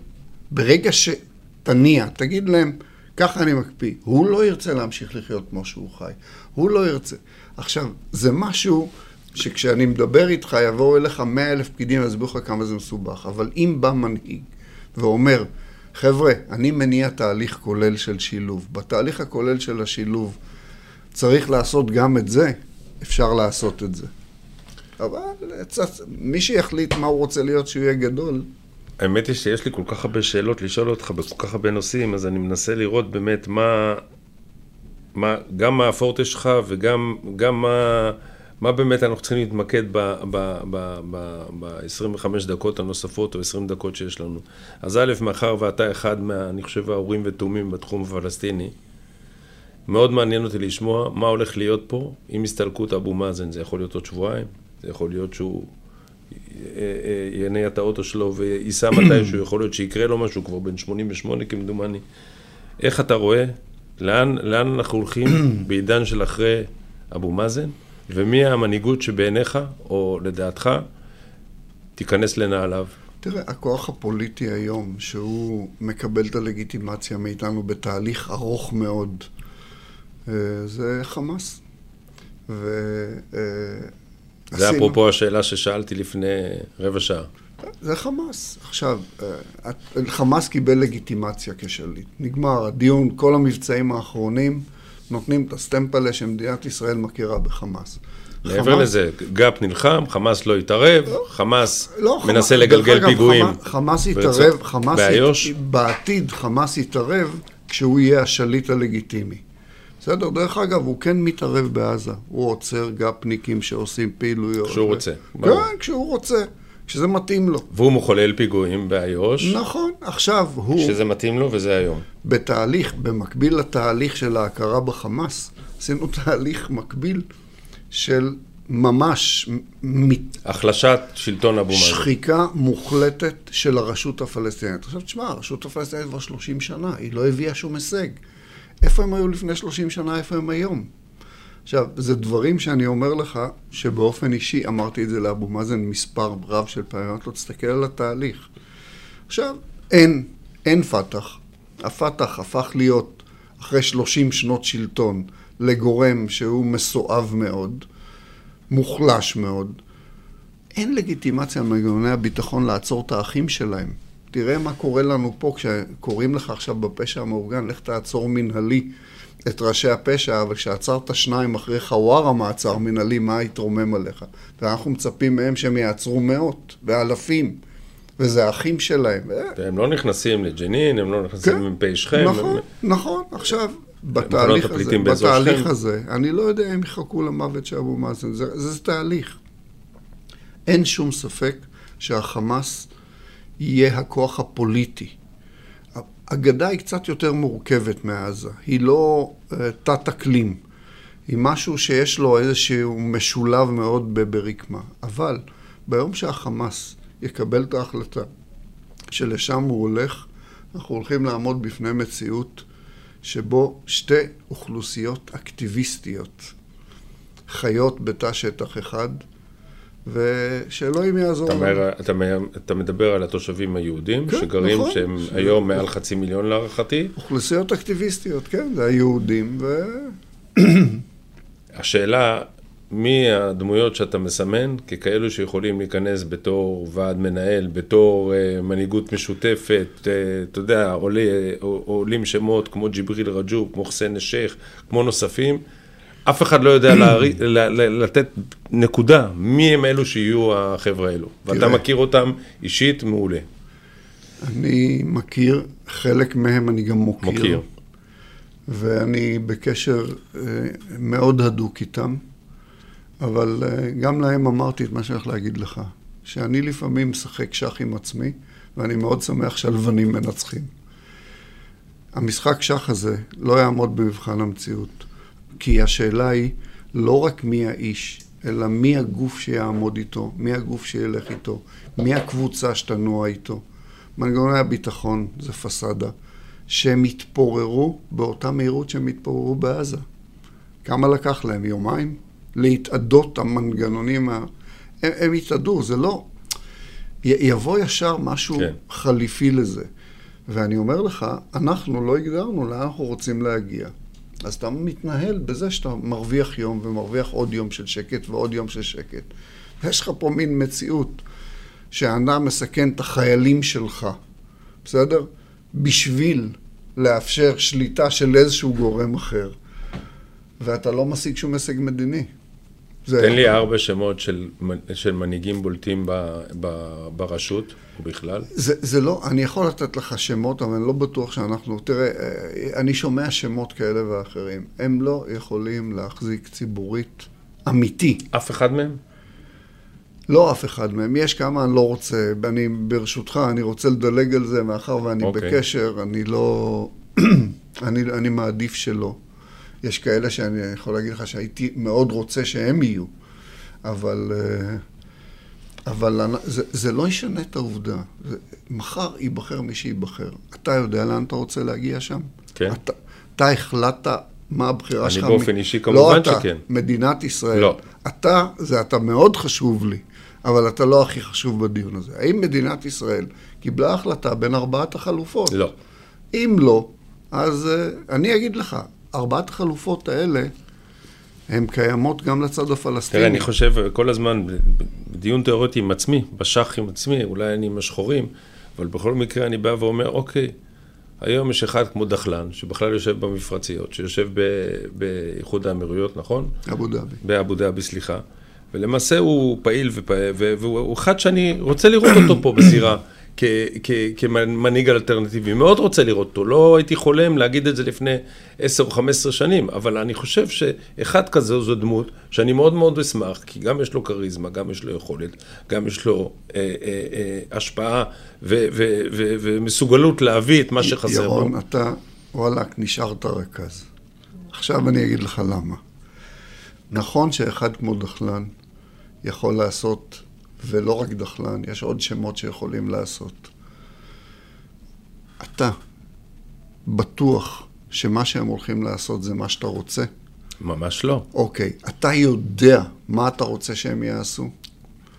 ברגע שתניע, תגיד להם, ככה אני מקפיא, הוא לא ירצה להמשיך לחיות כמו שהוא חי. הוא לא ירצה. עכשיו, זה משהו שכשאני מדבר איתך, יבואו אליך מאה אלף פקידים ויסבירו לך כמה זה מסובך. אבל אם בא מנהיג ואומר, חבר'ה, אני מניע תהליך כולל של שילוב. בתהליך הכולל של השילוב צריך לעשות גם את זה, אפשר לעשות את זה. אבל מי שיחליט מה הוא רוצה להיות שהוא יהיה גדול, האמת היא שיש לי כל כך הרבה שאלות לשאול אותך בכל כך הרבה נושאים, אז אני מנסה לראות באמת מה, מה גם מה הפורטה שלך וגם גם מה, מה באמת אנחנו צריכים להתמקד ב-25 דקות הנוספות או 20 דקות שיש לנו. אז א', מאחר ואתה אחד מה, אני חושב, ההורים ותומים בתחום הפלסטיני, מאוד מעניין אותי לשמוע מה הולך להיות פה עם הסתלקות אבו מאזן. זה יכול להיות עוד שבועיים, זה יכול להיות שהוא יניע את האוטו שלו וייסע מתישהו, יכול להיות שיקרה לו משהו, כבר בן 88 כמדומני. איך אתה רואה, לאן, לאן אנחנו הולכים בעידן של אחרי אבו מאזן, ומי המנהיגות שבעיניך, או לדעתך, תיכנס לנעליו? תראה, הכוח הפוליטי היום, שהוא מקבל את הלגיטימציה מאיתנו בתהליך ארוך מאוד, אה, זה חמאס. ו... זה אפרופו השאלה ששאלתי לפני רבע שעה. זה חמאס. עכשיו, אה, חמאס קיבל לגיטימציה כשליט. נגמר הדיון, כל המבצעים האחרונים נותנים את הסטמפלה שמדינת ישראל מכירה בחמאס. מעבר לזה, ג'יהאד נלחם, חמאס לא התערב, לא, חמאס לא, מנסה חמאס, לגלגל אגב, פיגועים. חמאס יתערב, חמאס באיו"ש? בעתיד חמאס יתערב כשהוא יהיה השליט הלגיטימי. בסדר, דרך אגב, הוא כן מתערב בעזה. הוא עוצר גפניקים שעושים פעילויות. כשהוא רוצה. כן, כשהוא רוצה. כשזה מתאים לו. והוא מחולל פיגועים באיו"ש. נכון, עכשיו הוא... כשזה מתאים לו וזה היום. בתהליך, במקביל לתהליך של ההכרה בחמאס, עשינו תהליך מקביל של ממש... החלשת שלטון אבו מאזן. שחיקה מוחלטת של הרשות הפלסטינית. עכשיו תשמע, הרשות הפלסטינית כבר 30 שנה, היא לא הביאה שום הישג. איפה הם היו לפני 30 שנה, איפה הם היום? עכשיו, זה דברים שאני אומר לך, שבאופן אישי אמרתי את זה לאבו מאזן מספר רב של פעמים, אמרתי לו, תסתכל על התהליך. עכשיו, אין, אין פת"ח. הפת"ח הפך להיות, אחרי 30 שנות שלטון, לגורם שהוא מסואב מאוד, מוחלש מאוד. אין לגיטימציה למנגנוני הביטחון לעצור את האחים שלהם. תראה מה קורה לנו פה כשקוראים לך עכשיו בפשע המאורגן, לך תעצור מנהלי את ראשי הפשע, אבל כשעצרת שניים אחרי חווארה מעצר מנהלי, מה יתרומם עליך? ואנחנו מצפים מהם שהם יעצרו מאות ואלפים. וזה האחים שלהם. והם לא נכנסים לג'נין, הם לא נכנסים כן, פה שכם. נכון, הם... נכון. עכשיו, בתהליך הזה, בתהליך הזה, אני לא יודע אם יחכו למוות של אבו מאזן, זה, זה, זה תהליך. אין שום ספק שהחמאס יהיה הכוח הפוליטי. הגדה היא קצת יותר מורכבת מעזה, היא לא uh, תת-אקלים, היא משהו שיש לו איזשהו משולב מאוד ברקמה. אבל ביום שהחמאס יקבל את ההחלטה שלשם הוא הולך, אנחנו הולכים לעמוד בפני מציאות שבו שתי אוכלוסיות אקטיביסטיות חיות בתא שטח אחד, ושאלוהים יעזור אתה לנו. אתה, אתה מדבר על התושבים היהודים, כן, שגרים, נכון, שהם ש... היום מעל חצי מיליון להערכתי. אוכלוסיות אקטיביסטיות, כן, זה היהודים, ו... השאלה, מי הדמויות שאתה מסמן ככאלו שיכולים להיכנס בתור ועד מנהל, בתור uh, מנהיגות משותפת, uh, אתה יודע, עולה, עולים שמות כמו ג'יבריל רג'וב, כמו חסן א-שייח, כמו נוספים. אף אחד לא יודע להרי, לתת נקודה מי הם אלו שיהיו החבר'ה האלו. ואתה מכיר אותם אישית מעולה. אני מכיר, חלק מהם אני גם מוקיר. מוקיר. ואני בקשר אה, מאוד הדוק איתם, אבל אה, גם להם אמרתי את מה שאני הולך להגיד לך, שאני לפעמים משחק שח עם עצמי, ואני מאוד שמח שהלבנים מנצחים. המשחק שח הזה לא יעמוד במבחן המציאות, כי השאלה היא לא רק מי האיש, אלא מי הגוף שיעמוד איתו, מי הגוף שילך איתו, מי הקבוצה שתנוע איתו. מנגנוני הביטחון זה פסאדה, שהם התפוררו באותה מהירות שהם התפוררו בעזה. כמה לקח להם? יומיים? להתאדות המנגנונים ה... הם, הם התאדו, זה לא... י- יבוא ישר משהו כן. חליפי לזה. ואני אומר לך, אנחנו לא הגדרנו לאן אנחנו רוצים להגיע. אז אתה מתנהל בזה שאתה מרוויח יום ומרוויח עוד יום של שקט ועוד יום של שקט. ויש לך פה מין מציאות שהאדם מסכן את החיילים שלך, בסדר? בשביל לאפשר שליטה של איזשהו גורם אחר. ואתה לא משיג שום הישג מדיני. זה... תן לי ארבע שמות של, של מנהיגים בולטים ב, ב, ברשות ובכלל. זה, זה לא, אני יכול לתת לך שמות, אבל אני לא בטוח שאנחנו... תראה, אה, אני שומע שמות כאלה ואחרים. הם לא יכולים להחזיק ציבורית אמיתי. אף אחד מהם? לא אף אחד מהם. יש כמה, אני לא רוצה, אני, ברשותך, אני רוצה לדלג על זה, מאחר ואני אוקיי. בקשר, אני לא... אני, אני מעדיף שלא. יש כאלה שאני יכול להגיד לך שהייתי מאוד רוצה שהם יהיו, אבל, אה, אבל אני- זה, זה לא ישנה את העובדה. זה, מחר ייבחר מי שייבחר. אתה יודע לאן אתה רוצה להגיע שם? כן. אתה, אתה החלטת מה הבחירה אני שלך. באופן מ- אישי לא כמובן אתה, שכן. מדינת ישראל. לא. אתה, זה אתה מאוד חשוב לי, אבל אתה לא הכי חשוב בדיון הזה. האם מדינת ישראל קיבלה החלטה בין ארבעת החלופות? לא. אם לא, אז uh, אני אגיד לך, ארבעת החלופות האלה, הן קיימות גם לצד הפלסטיני. תראה, אני חושב כל הזמן, בדיון תיאורטי עם עצמי, בשח עם עצמי, אולי אני עם השחורים, אבל בכל מקרה אני בא ואומר, אוקיי, היום יש אחד כמו דחלן, שבכלל יושב במפרציות, שיושב באיחוד האמירויות, נכון? אבו דאבי. באבו דאבי, סליחה. ולמעשה הוא פעיל ופעיל, והוא אחד שאני רוצה לראות אותו פה בזירה. כ- כ- כמנהיג אלטרנטיבי, מאוד רוצה לראות אותו, לא הייתי חולם להגיד את זה לפני 10 או 15 שנים, אבל אני חושב שאחד כזה זו דמות שאני מאוד מאוד אשמח, כי גם יש לו כריזמה, גם יש לו יכולת, גם יש לו אה, אה, אה, השפעה ו- ו- ו- ומסוגלות להביא את מה שחסר בו. ירון, אתה, וואלכ, נשארת רכז. עכשיו אני אגיד לך למה. נכון שאחד כמו דחלן יכול לעשות, ולא רק דחלן, יש עוד שמות שיכולים לעשות. אתה בטוח שמה שהם הולכים לעשות זה מה שאתה רוצה? ממש לא. אוקיי, אתה יודע מה אתה רוצה שהם יעשו?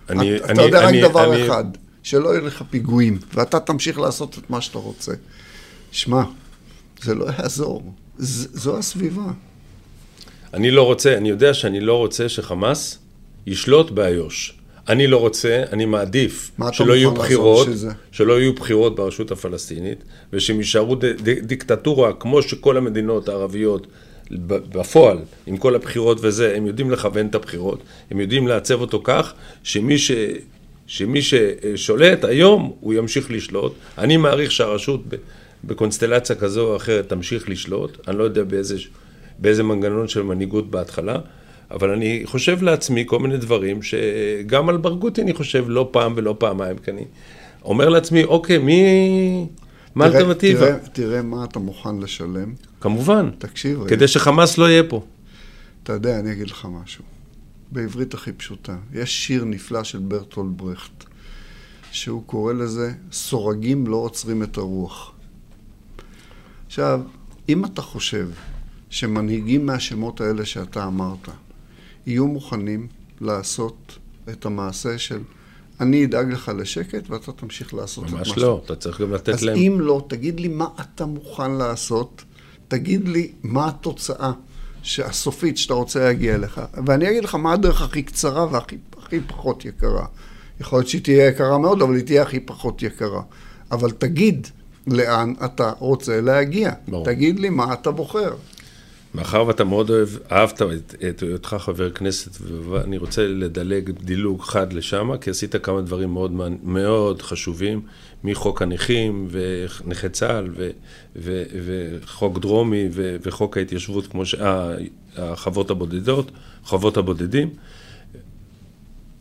אני, אתה, אני, אתה יודע אני, רק דבר אני, אחד, שלא יהיו לך פיגועים, ואתה תמשיך לעשות את מה שאתה רוצה. שמע, זה לא יעזור, ז, זו הסביבה. אני לא רוצה, אני יודע שאני לא רוצה שחמאס ישלוט באיו"ש. אני לא רוצה, אני מעדיף שלא יהיו בחירות? שלא יהיו בחירות ברשות הפלסטינית, ושהם יישארו דיקטטורה כמו שכל המדינות הערביות בפועל, עם כל הבחירות וזה, הם יודעים לכוון את הבחירות, הם יודעים לעצב אותו כך, שמי, ש, שמי ששולט היום, הוא ימשיך לשלוט. אני מעריך שהרשות בקונסטלציה כזו או אחרת תמשיך לשלוט, אני לא יודע באיזה, באיזה מנגנון של מנהיגות בהתחלה. אבל אני חושב לעצמי כל מיני דברים שגם על ברגותי אני חושב לא פעם ולא פעמיים, כי אני אומר לעצמי, אוקיי, מי... מה תראה- האלטרנטיבה? תראה, תראה מה אתה מוכן לשלם. כמובן, תקשיב רגע, כדי שחמאס לא יהיה פה. אתה יודע, אני אגיד לך משהו. בעברית הכי פשוטה, יש שיר נפלא של ברטולד ברכט, שהוא קורא לזה, סורגים לא עוצרים את הרוח. עכשיו, אם אתה חושב שמנהיגים מהשמות האלה שאתה אמרת, יהיו מוכנים לעשות את המעשה של אני אדאג לך לשקט ואתה תמשיך לעשות את מה ממש שאתה לא, אתה צריך גם לתת אז להם. אם לא, תגיד לי מה אתה מוכן לעשות, תגיד לי מה התוצאה הסופית שאתה רוצה להגיע אליך, ואני אגיד לך מה הדרך הכי קצרה והכי הכי פחות יקרה. יכול להיות שהיא תהיה יקרה מאוד, אבל היא תהיה הכי פחות יקרה. אבל תגיד לאן אתה רוצה להגיע. ברור. תגיד לי מה אתה בוחר. מאחר ואתה מאוד אוהב, אהבת את, את היותך חבר כנסת, ואני רוצה לדלג דילוג חד לשם, כי עשית כמה דברים מאוד, מאוד חשובים, מחוק הנכים ונכי צה"ל ו, ו, וחוק דרומי ו, וחוק ההתיישבות, כמו ש... החוות הבודדות, חוות הבודדים.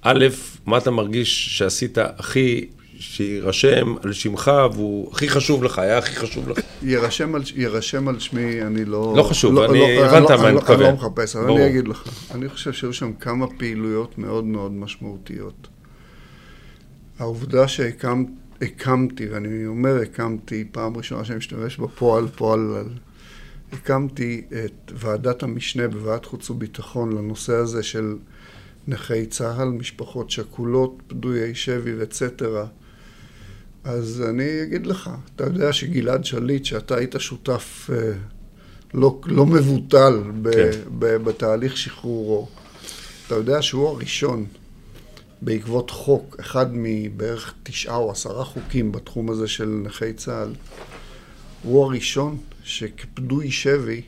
א', מה אתה מרגיש שעשית הכי שיירשם על שמך והוא הכי חשוב לך, היה הכי חשוב לך. יירשם על, יירשם על שמי, אני לא... לא חשוב, לא, אני לא, הבנת לא, מה אני מתכוון. אני לא מחפש, אבל אני אגיד לך. אני חושב שהיו שם כמה פעילויות מאוד מאוד משמעותיות. העובדה שהקמתי, ואני אומר הקמתי, פעם ראשונה שאני משתמש בפועל, פועל, הקמתי את ועדת המשנה בוועדת חוץ וביטחון לנושא הזה של נכי צה"ל, משפחות שכולות, פדויי שבי וצטרה. אז אני אגיד לך, אתה יודע שגלעד שליט, שאתה היית שותף אה, לא, לא מבוטל ב, כן. ב, בתהליך שחרורו, אתה יודע שהוא הראשון בעקבות חוק, אחד מבערך תשעה או עשרה חוקים בתחום הזה של נכי צה"ל, הוא הראשון שכפדוי שבי,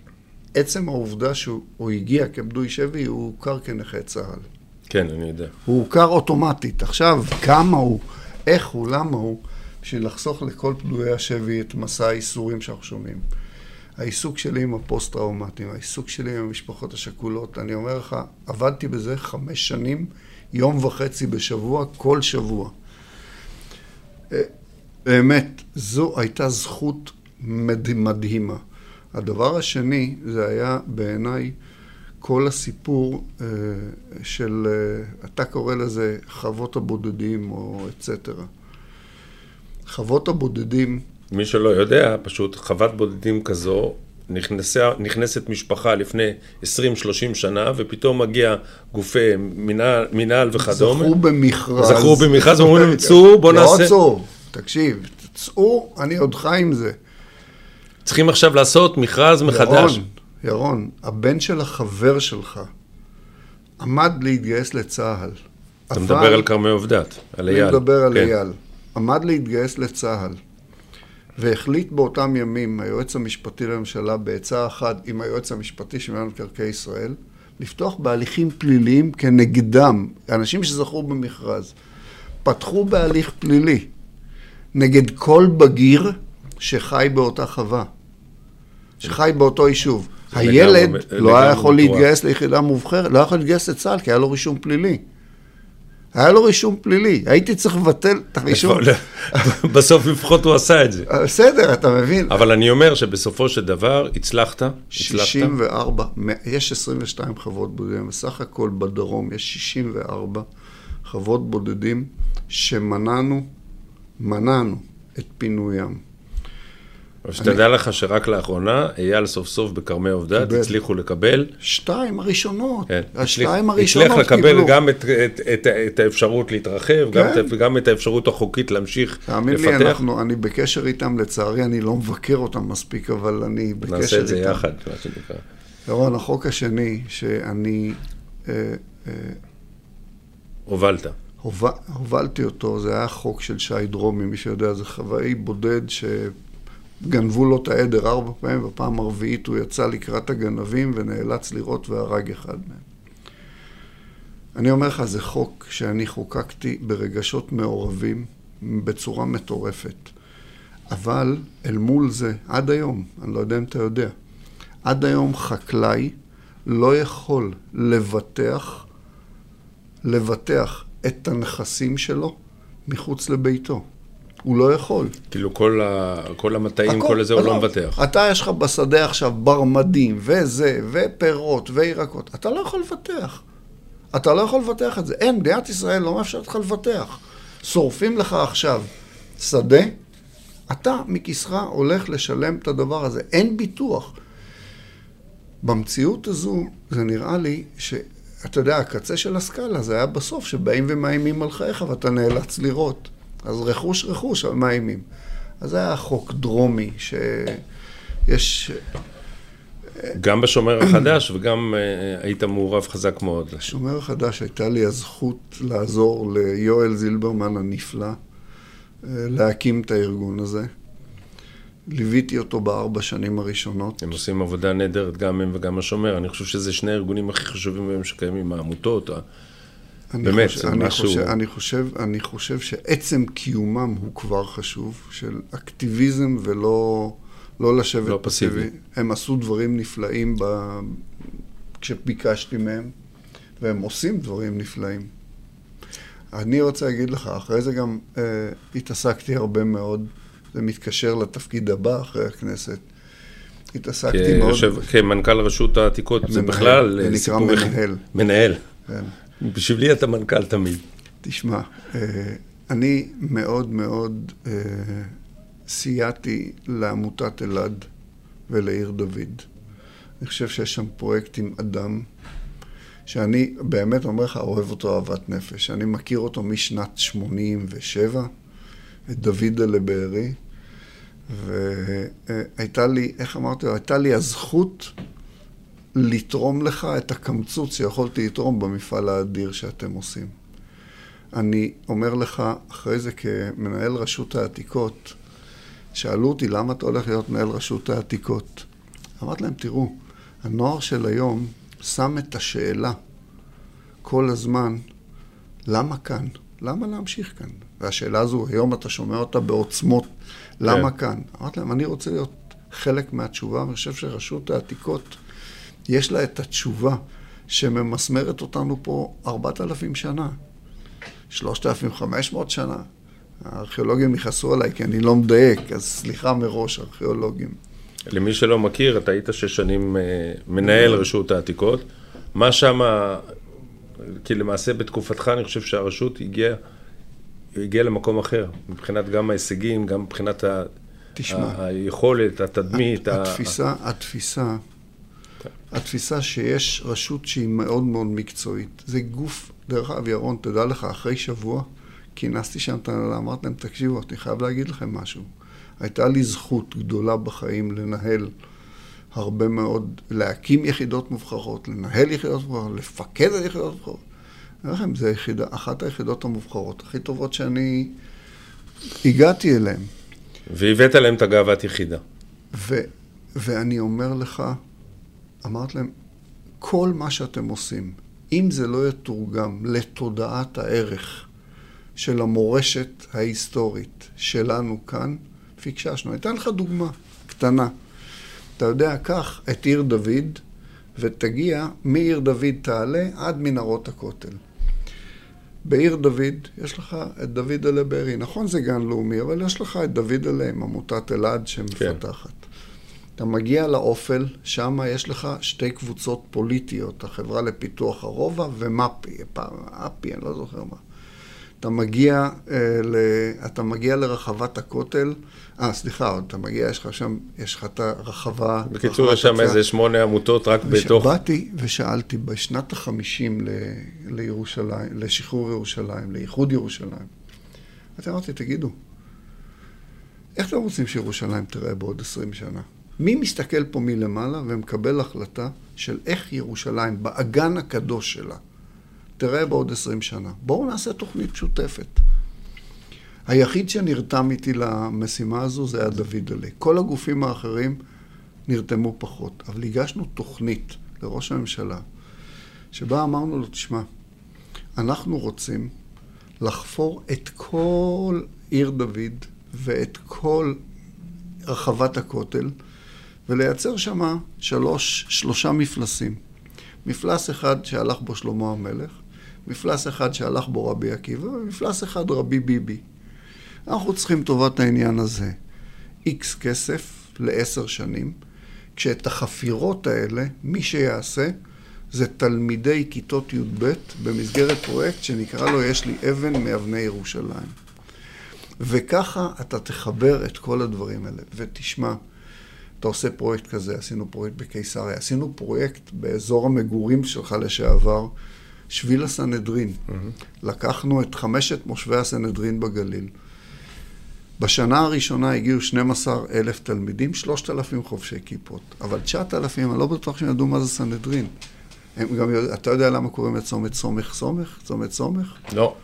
עצם העובדה שהוא הגיע כפדוי שבי, הוא הוכר כנכה צה"ל. כן, אני יודע. הוא הוכר אוטומטית. עכשיו, כמה הוא, איך הוא, למה הוא, בשביל לחסוך לכל פדויי השבי את מסע הייסורים שאנחנו שומעים. העיסוק שלי עם הפוסט-טראומטיים, העיסוק שלי עם המשפחות השכולות, אני אומר לך, עבדתי בזה חמש שנים, יום וחצי בשבוע, כל שבוע. אה, באמת, זו הייתה זכות מדהימה. הדבר השני, זה היה בעיניי כל הסיפור אה, של, אה, אתה קורא לזה חוות הבודדים או אצטרה. חוות הבודדים... מי שלא יודע, פשוט חוות בודדים כזו, נכנסה, נכנסת משפחה לפני 20-30 שנה, ופתאום מגיע גופי מנהל, מנהל וכדומה. זכו במכרז. זכו במכרז, ואומרים להם, צאו, בוא נעשה... לא צאו, תקשיב, צאו, אני עוד חי עם זה. צריכים עכשיו לעשות מכרז מחדש. ירון, ירון, הבן של החבר שלך עמד להתגייס לצה"ל. אתה אבל... מדבר על כרמי עובדת, על אייל. אני מדבר על כן. אייל. עמד להתגייס לצה"ל, והחליט באותם ימים היועץ המשפטי לממשלה בעצה אחת עם היועץ המשפטי של מינהל מקרקעי ישראל, לפתוח בהליכים פליליים כנגדם, אנשים שזכו במכרז, פתחו בהליך פלילי נגד כל בגיר שחי באותה חווה, שחי באותו יישוב. הילד לא היה יכול להתגייס ליחידה מובחרת, לא היה יכול להתגייס לצה"ל כי היה לו רישום פלילי. היה לו רישום פלילי, הייתי צריך לבטל את הרישום. בסוף לפחות הוא עשה את זה. אה, בסדר, אתה מבין. אבל אני אומר שבסופו של דבר הצלחת, 64, יש 22 חוות בודדים, בסך הכל בדרום יש 64 חוות בודדים שמנענו, מנענו את פינוים. שתדע לך שרק לאחרונה, אייל סוף סוף בכרמי עובדת, הצליחו לקבל... שתיים הראשונות. כן. השתיים הראשונות קיבלו. הצליח לקבל גם את, את, את, את האפשרות להתרחב, כן. גם, את, גם את האפשרות החוקית להמשיך לפתח. תאמין לי, אנחנו, אני בקשר איתם, לצערי, אני לא מבקר אותם מספיק, אבל אני בקשר איתם. נעשה את זה יחד, מה שנקרא. ירון, החוק השני, שאני... אה, אה, הובלת. הובלתי אותו, זה היה חוק של שי דרומי, מי שיודע, זה חוואי בודד ש... גנבו לו את העדר ארבע פעמים, בפעם הרביעית הוא יצא לקראת הגנבים ונאלץ לראות והרג אחד מהם. אני אומר לך, זה חוק שאני חוקקתי ברגשות מעורבים בצורה מטורפת. אבל אל מול זה, עד היום, אני לא יודע אם אתה יודע, עד היום חקלאי לא יכול לבטח, לבטח את הנכסים שלו מחוץ לביתו. הוא לא יכול. כאילו כל, ה... כל המטעים, כל הזה, הוא לא מבטח. אתה, יש לך בשדה עכשיו ברמדים, וזה, ופירות, וירקות. אתה לא יכול לבטח. אתה לא יכול לבטח את זה. אין, מדינת ישראל לא מאפשרת לך לבטח. שורפים לך עכשיו שדה, אתה מכיסך הולך לשלם את הדבר הזה. אין ביטוח. במציאות הזו, זה נראה לי ש... אתה יודע, הקצה של הסקאלה זה היה בסוף, שבאים ומאיימים על חייך ואתה נאלץ לראות. אז רכוש רכוש, אבל מאיימים. אז זה היה חוק דרומי, שיש... גם בשומר החדש וגם uh, היית מעורב חזק מאוד. בשומר החדש הייתה לי הזכות לעזור ליואל זילברמן הנפלא uh, להקים את הארגון הזה. ליוויתי אותו בארבע שנים הראשונות. הם עושים עבודה נהדרת, גם הם וגם השומר. אני חושב שזה שני הארגונים הכי חשובים היום שקיימים, העמותות. אני באמת, חושב, זה אני משהו- חושב, אני, חושב, אני חושב שעצם קיומם הוא כבר חשוב, של אקטיביזם ולא לא לשבת לא פסיבי. הם עשו דברים נפלאים ב... כשביקשתי מהם, והם עושים דברים נפלאים. אני רוצה להגיד לך, אחרי זה גם אה, התעסקתי הרבה מאוד, זה מתקשר לתפקיד הבא אחרי הכנסת. התעסקתי מאוד... כיושב- כמנכ"ל רשות העתיקות, זה מנהל, בכלל זה נקרא סיפור... אחד. מנהל. מנהל. כן. בשבילי אתה מנכ"ל תמיד. תשמע, אה, אני מאוד מאוד אה, סייעתי לעמותת אלעד ולעיר דוד. אני חושב שיש שם פרויקט עם אדם שאני באמת אומר לך, אוהב אותו אהבת נפש. אני מכיר אותו משנת 87, את דוד לבארי, והייתה לי, איך אמרתי לו, הייתה לי הזכות לתרום לך את הקמצוץ שיכולתי לתרום במפעל האדיר שאתם עושים. אני אומר לך, אחרי זה כמנהל רשות העתיקות, שאלו אותי, למה אתה הולך להיות מנהל רשות העתיקות? אמרתי להם, תראו, הנוער של היום שם את השאלה כל הזמן, למה כאן? למה להמשיך כאן? והשאלה הזו, היום אתה שומע אותה בעוצמות, למה כן. כאן? אמרתי להם, אני רוצה להיות חלק מהתשובה, ואני חושב שרשות העתיקות, יש לה את התשובה שממסמרת אותנו פה 4,000 שנה, 3,500 שנה. הארכיאולוגים יכעסו עליי כי אני לא מדייק, אז סליחה מראש, ארכיאולוגים. למי שלא מכיר, אתה היית שש שנים אה, מנהל רשות העתיקות. מה שמה, כי למעשה בתקופתך אני חושב שהרשות הגיעה הגיעה למקום אחר, מבחינת גם ההישגים, גם מבחינת ה... תשמע. היכולת, התדמית. ה- התפיסה, התפיסה, שיש רשות שהיא מאוד מאוד מקצועית. זה גוף, דרך אגב, ירון, תדע לך, אחרי שבוע כינסתי שם את ההנהלה, אמרתי להם, תקשיבו, אני חייב להגיד לכם משהו. הייתה לי זכות גדולה בחיים לנהל הרבה מאוד, להקים יחידות מובחרות, לנהל יחידות מובחרות, לפקד על יחידות מובחרות. אני אומר לכם, זו יחידה, אחת היחידות המובחרות הכי טובות שאני הגעתי אליהן. והבאת להם את הגאוות יחידה. ו, ואני אומר לך, אמרתי להם, כל מה שאתם עושים, אם זה לא יתורגם לתודעת הערך של המורשת ההיסטורית שלנו כאן, פיקששנו. אני אתן לך דוגמה קטנה. אתה יודע, קח את עיר דוד ותגיע מעיר דוד תעלה עד מנהרות הכותל. בעיר דוד יש לך את דוד אלה בארי. נכון זה גן לאומי, אבל יש לך את דוד אלה עם עמותת אלעד שמפתחת. אתה מגיע לאופל, שם יש לך שתי קבוצות פוליטיות, החברה לפיתוח הרובע ומפ"י, אפי, אני לא זוכר מה. אתה מגיע, אה, ל... אתה מגיע לרחבת הכותל, אה, סליחה, אתה מגיע, יש לך שם, יש לך את הרחבה... בקיצור, יש שם. איזה שמונה עמותות רק בתוך... באתי ושאלתי בשנת החמישים ל... לירושלים, לשחרור ירושלים, לאיחוד ירושלים. אז אמרתי, תגידו, איך אתם רוצים שירושלים תראה בעוד עשרים שנה? מי מסתכל פה מלמעלה ומקבל החלטה של איך ירושלים, באגן הקדוש שלה, תראה בעוד עשרים שנה? בואו נעשה תוכנית משותפת. היחיד שנרתם איתי למשימה הזו זה היה דוד עלי. כל הגופים האחרים נרתמו פחות, אבל הגשנו תוכנית לראש הממשלה, שבה אמרנו לו, תשמע, אנחנו רוצים לחפור את כל עיר דוד ואת כל רחבת הכותל ולייצר שם שלוש, שלושה מפלסים. מפלס אחד שהלך בו שלמה המלך, מפלס אחד שהלך בו רבי עקיבא, ומפלס אחד רבי ביבי. אנחנו צריכים טובת העניין הזה איקס כסף לעשר שנים, כשאת החפירות האלה, מי שיעשה זה תלמידי כיתות י"ב במסגרת פרויקט שנקרא לו "יש לי אבן מאבני ירושלים". וככה אתה תחבר את כל הדברים האלה. ותשמע, אתה עושה פרויקט כזה, עשינו פרויקט בקיסריה, עשינו פרויקט באזור המגורים שלך לשעבר, שביל הסנהדרין. Mm-hmm. לקחנו את חמשת מושבי הסנהדרין בגליל. בשנה הראשונה הגיעו 12 אלף תלמידים, 3,000 חובשי כיפות. אבל 9,000, אני לא בטוח שהם ידעו מה זה סנהדרין. הם גם, אתה יודע למה קוראים לצומת סומך סומך? צומת סומך? לא.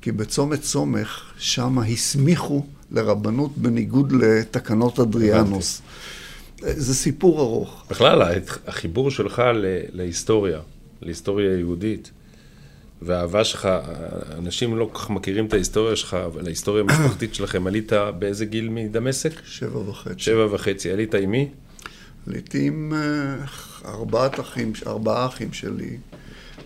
כי בצומת סומך, שם הסמיכו לרבנות בניגוד לתקנות אדריאנוס. זה סיפור ארוך. בכלל, החיבור שלך להיסטוריה, להיסטוריה יהודית, והאהבה שלך, אנשים לא כל כך מכירים את ההיסטוריה שלך, אבל ההיסטוריה המשפחתית שלכם, עלית באיזה גיל מדמשק? שבע וחצי. שבע וחצי. עלית עם מי? עליתי עם אה, ארבעת אחים, ארבעה אחים שלי.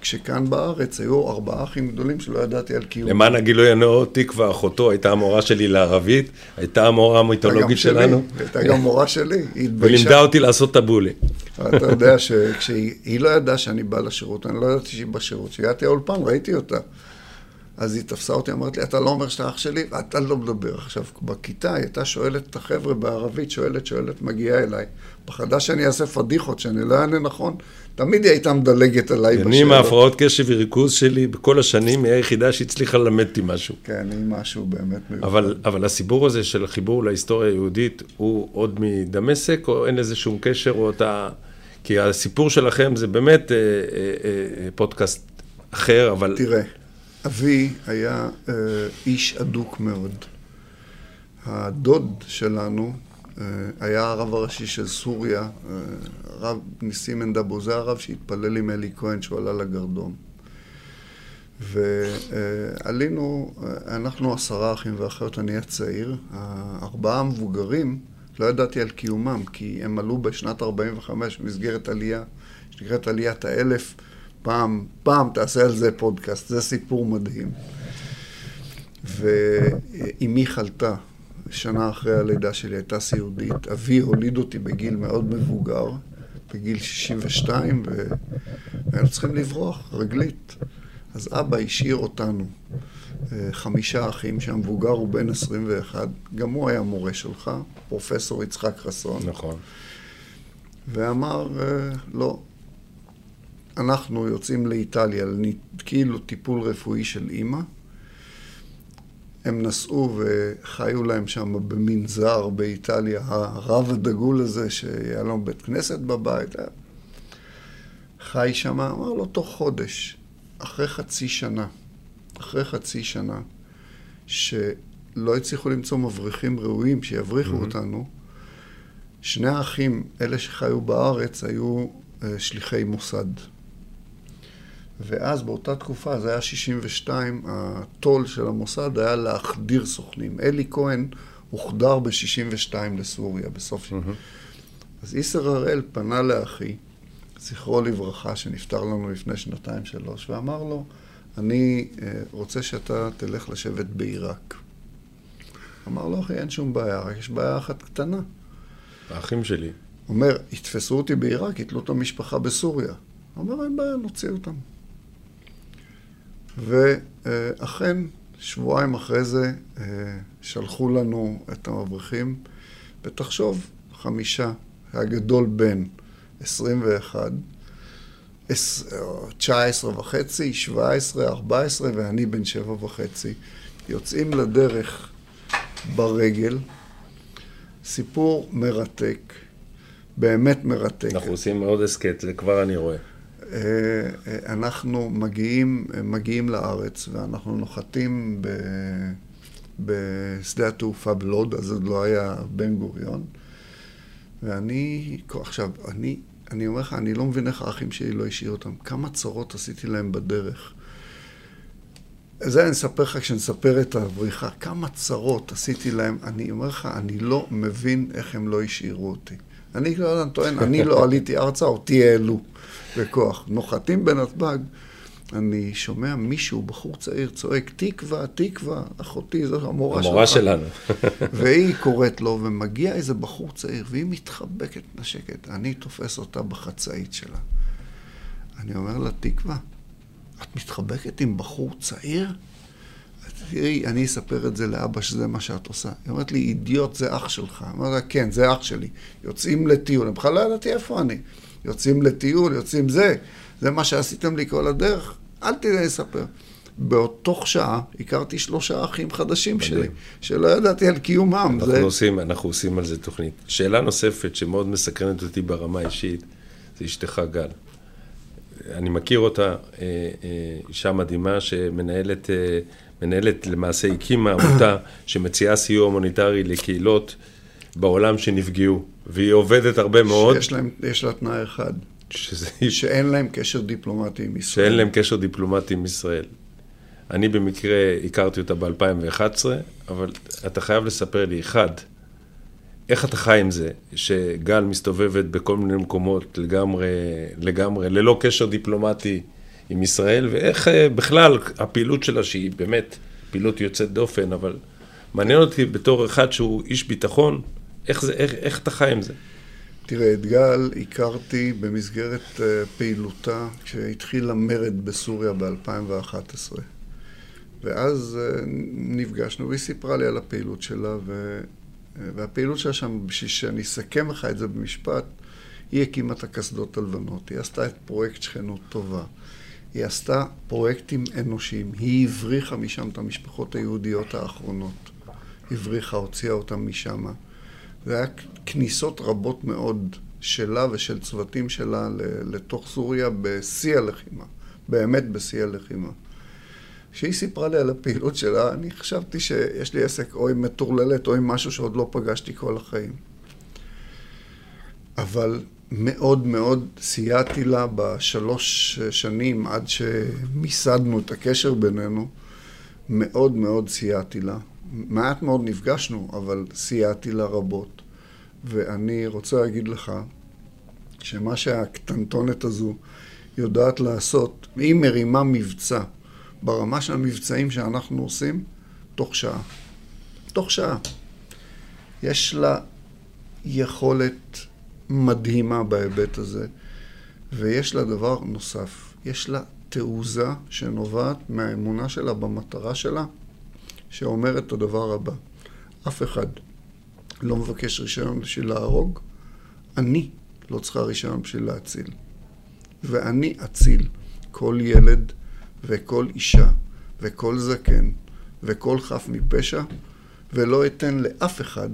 כשכאן בארץ היו ארבעה אחים גדולים שלא ידעתי על קיום. למען הגילוי הנאות, תקווה, אחותו, הייתה המורה שלי לערבית, הייתה המורה המיתולוגית שלנו. הייתה גם מורה שלי, היא התביישה. ולימדה אותי לעשות טבולי. אתה יודע שכשהיא לא ידעה שאני בא לשירות, אני לא ידעתי שהיא בשירות. כשהגעתי לאולפן ראיתי אותה. אז היא תפסה אותי, אמרת לי, אתה לא אומר שאתה אח שלי, ואתה לא מדבר. עכשיו, בכיתה היא הייתה שואלת את החבר'ה בערבית, שואלת, שואלת, מגיעה אליי. פחדה שאני אעשה פדיחות, שאני לא אענה נכון. תמיד היא הייתה מדלגת עליי בשאלות. אני עם ההפרעות קשב וריכוז שלי, בכל השנים, היא היחידה שהצליחה ללמד אותי משהו. כן, היא משהו באמת מיוחד. אבל, אבל הסיפור הזה של החיבור להיסטוריה היהודית, הוא עוד מדמשק, או אין לזה שום קשר, או אתה... כי הסיפור שלכם זה באמת אה, אה, אה, פודקאסט אחר, אבל... תראה. אבי היה אה, איש אדוק מאוד. הדוד שלנו אה, היה הרב הראשי של סוריה, אה, הרב ניסים אנדבו, זה הרב שהתפלל עם אלי כהן שהוא עלה לגרדום. ועלינו, אה, אנחנו עשרה אחים ואחיות, אני הצעיר, הארבעה המבוגרים, לא ידעתי על קיומם, כי הם עלו בשנת 45' במסגרת עלייה, שנקראת עליית האלף. פעם, פעם תעשה על זה פודקאסט, זה סיפור מדהים. ואימי חלתה, שנה אחרי הלידה שלי הייתה סיעודית. אבי הוליד אותי בגיל מאוד מבוגר, בגיל 62, והיינו צריכים לברוח, רגלית. אז אבא השאיר אותנו, אה, חמישה אחים, שהמבוגר הוא בן 21, גם הוא היה מורה שלך, פרופסור יצחק חסון. נכון. ואמר, אה, לא, אנחנו יוצאים לאיטליה, כאילו טיפול רפואי של אימא. הם נסעו וחיו להם שם במנזר באיטליה, הרב הדגול הזה, שהיה לו בית כנסת בבית, חי שם, אמר לו, תוך חודש, אחרי חצי שנה, אחרי חצי שנה, שלא הצליחו למצוא מבריחים ראויים שיבריחו mm-hmm. אותנו, שני האחים, אלה שחיו בארץ, היו אה, שליחי מוסד. ואז באותה תקופה, זה היה 62, הטול של המוסד היה להחדיר סוכנים. אלי כהן הוחדר ב-62 לסוריה, בסוף... Mm-hmm. אז איסר הראל פנה לאחי, זכרו לברכה, שנפטר לנו לפני שנתיים-שלוש, ואמר לו, אני אה, רוצה שאתה תלך לשבת בעיראק. אמר לו, אחי, אין שום בעיה, רק יש בעיה אחת קטנה. האחים שלי. אומר, יתפסו אותי בעיראק, יתלו את המשפחה בסוריה. אומר, אין בעיה, נוציא אותם. ואכן, שבועיים אחרי זה אה, שלחו לנו את המבריחים, ותחשוב, חמישה, הגדול בן 21, 19 וחצי, 17, 14, ואני בן שבע וחצי. יוצאים לדרך ברגל, סיפור מרתק, באמת מרתק. אנחנו עושים מאוד הסכת, כבר אני רואה. אה, אה, אנחנו מגיעים, מגיעים לארץ ואנחנו נוחתים ב, בשדה התעופה בלוד, אז עוד לא היה בן גוריון. ואני, עכשיו, אני, אני אומר לך, אני לא מבין איך האחים שלי לא השאירו אותם. כמה צרות עשיתי להם בדרך. זה אני אספר לך כשנספר את הבריחה. כמה צרות עשיתי להם. אני אומר לך, אני לא מבין איך הם לא השאירו אותי. אני לא טוען, אני לא עליתי ארצה, אותי העלו. בכוח. נוחתים בנתב"ג, אני שומע מישהו, בחור צעיר, צועק, תקווה, תקווה, אחותי, זו המורה שלך. המורה שלנו. והיא קוראת לו, ומגיע איזה בחור צעיר, והיא מתחבקת נשקת. אני תופס אותה בחצאית שלה. אני אומר לה, תקווה, את מתחבקת עם בחור צעיר? תראי, אני אספר את זה לאבא שזה מה שאת עושה. היא אומרת לי, אידיוט, זה אח שלך. אומר לה, כן, זה אח שלי. יוצאים לטיול. אני בכלל לא ידעתי איפה אני. יוצאים לטיול, יוצאים זה, זה מה שעשיתם לי כל הדרך, אל תדעי לספר. באותוך שעה הכרתי שלושה אחים חדשים מדהים. שלי, שלא ידעתי על קיומם. אנחנו, זה... עושים, אנחנו עושים על זה תוכנית. שאלה נוספת שמאוד מסקרנת אותי ברמה האישית, זה אשתך גל. אני מכיר אותה, אה, אה, אישה מדהימה שמנהלת אה, מנהלת, למעשה הקימה עמותה שמציעה סיוע הומניטרי לקהילות בעולם שנפגעו, והיא עובדת הרבה מאוד. שיש להם, יש לה תנאי אחד, שזה, שאין להם קשר דיפלומטי עם ישראל. שאין להם קשר דיפלומטי עם ישראל. אני במקרה הכרתי אותה ב-2011, אבל אתה חייב לספר לי, אחד, איך אתה חי עם זה שגל מסתובבת בכל מיני מקומות לגמרי, לגמרי, ללא קשר דיפלומטי עם ישראל, ואיך אה, בכלל הפעילות שלה, שהיא באמת פעילות יוצאת דופן, אבל מעניין אותי בתור אחד שהוא איש ביטחון, איך, זה, איך, איך אתה חי עם זה? תראה, את גל הכרתי במסגרת uh, פעילותה כשהתחיל המרד בסוריה ב-2011. ואז uh, נפגשנו והיא סיפרה לי על הפעילות שלה, ו... והפעילות שלה שם, בשביל שאני אסכם לך את זה במשפט, היא הקימה את הקסדות הלבנות, היא עשתה את פרויקט שכנות טובה, היא עשתה פרויקטים אנושיים, היא הבריחה משם את המשפחות היהודיות האחרונות, הבריחה, הוציאה אותם משם. זה היה כניסות רבות מאוד שלה ושל צוותים שלה לתוך סוריה בשיא הלחימה, באמת בשיא הלחימה. כשהיא סיפרה לי על הפעילות שלה, אני חשבתי שיש לי עסק או עם מטורללת או עם משהו שעוד לא פגשתי כל החיים. אבל מאוד מאוד סייעתי לה בשלוש שנים עד שמיסדנו את הקשר בינינו, מאוד מאוד סייעתי לה. מעט מאוד נפגשנו, אבל סייעתי לה רבות. ואני רוצה להגיד לך שמה שהקטנטונת הזו יודעת לעשות, היא מרימה מבצע. ברמה של המבצעים שאנחנו עושים, תוך שעה. תוך שעה. יש לה יכולת מדהימה בהיבט הזה, ויש לה דבר נוסף, יש לה תעוזה שנובעת מהאמונה שלה במטרה שלה, שאומרת את הדבר הבא: אף אחד לא מבקש רישיון בשביל להרוג, אני לא צריכה רישיון בשביל להציל. ואני אציל כל ילד וכל אישה, וכל זקן, וכל חף מפשע, ולא אתן לאף אחד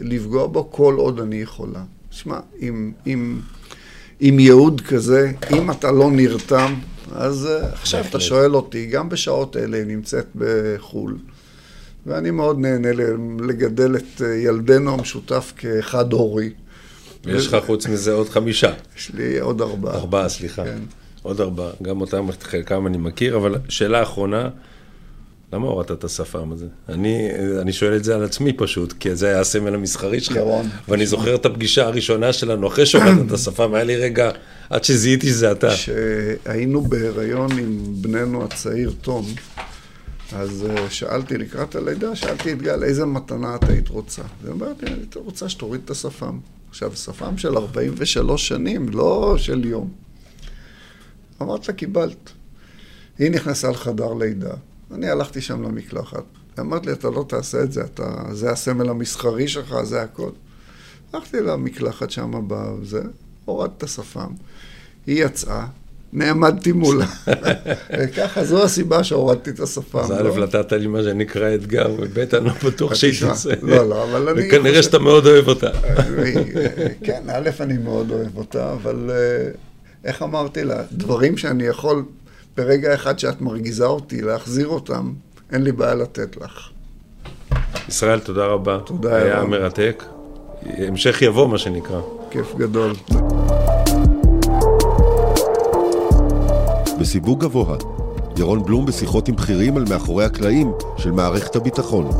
לפגוע בו כל עוד אני יכולה. שמע, עם, עם, עם ייעוד כזה, אם אתה לא נרתם, אז אה, עכשיו אתה שואל אותי, גם בשעות אלה היא נמצאת בחו"ל, ואני מאוד נהנה לגדל את אה, ילדנו המשותף כאחד הורי. יש לך חוץ מזה עוד חמישה. יש לי עוד ארבעה. ארבעה, סליחה. כן. עוד ארבעה, גם אותם, חלקם אני מכיר, אבל שאלה אחרונה, למה הורדת את השפם הזה? אני, אני שואל את זה על עצמי פשוט, כי זה היה הסמל המסחרי שלך. ירון. ואני זוכר את הפגישה הראשונה שלנו, אחרי שהורדת את השפם, היה לי רגע, עד שזיהיתי שזה אתה. כשהיינו בהיריון עם בננו הצעיר תום, אז אה, שאלתי לקראת הלידה, שאלתי את גל, איזה מתנה את היית רוצה? והיא אומרת לי, אני הייתי רוצה שתוריד את השפם. עכשיו, שפם של 43 שנים, לא של יום. אמרת לה, קיבלת. היא נכנסה לחדר לידה, אני הלכתי שם למקלחת. אמרת לי, אתה לא תעשה את זה, אתה, זה הסמל המסחרי שלך, זה הכל. הלכתי למקלחת שם בזה, הורדתי את השפם. היא יצאה, נעמדתי מולה. וככה, זו הסיבה שהורדתי את השפם. אז א', לא? נתת לי מה שנקרא אתגר, וב', אני לא בטוח שהיא תצא. לא, לא, אבל אני... וכנראה שאתה מאוד אוהב אותה. כן, א', אני מאוד אוהב אותה, אבל אה, איך אמרתי לה, דברים שאני יכול ברגע אחד שאת מרגיזה אותי להחזיר אותם, אין לי בעיה לתת לך. ישראל, תודה רבה. תודה היה רבה. מרתק. המשך יבוא, מה שנקרא. כיף גדול. בסיווג גבוה, ירון בלום בשיחות עם בכירים על מאחורי הקלעים של מערכת הביטחון.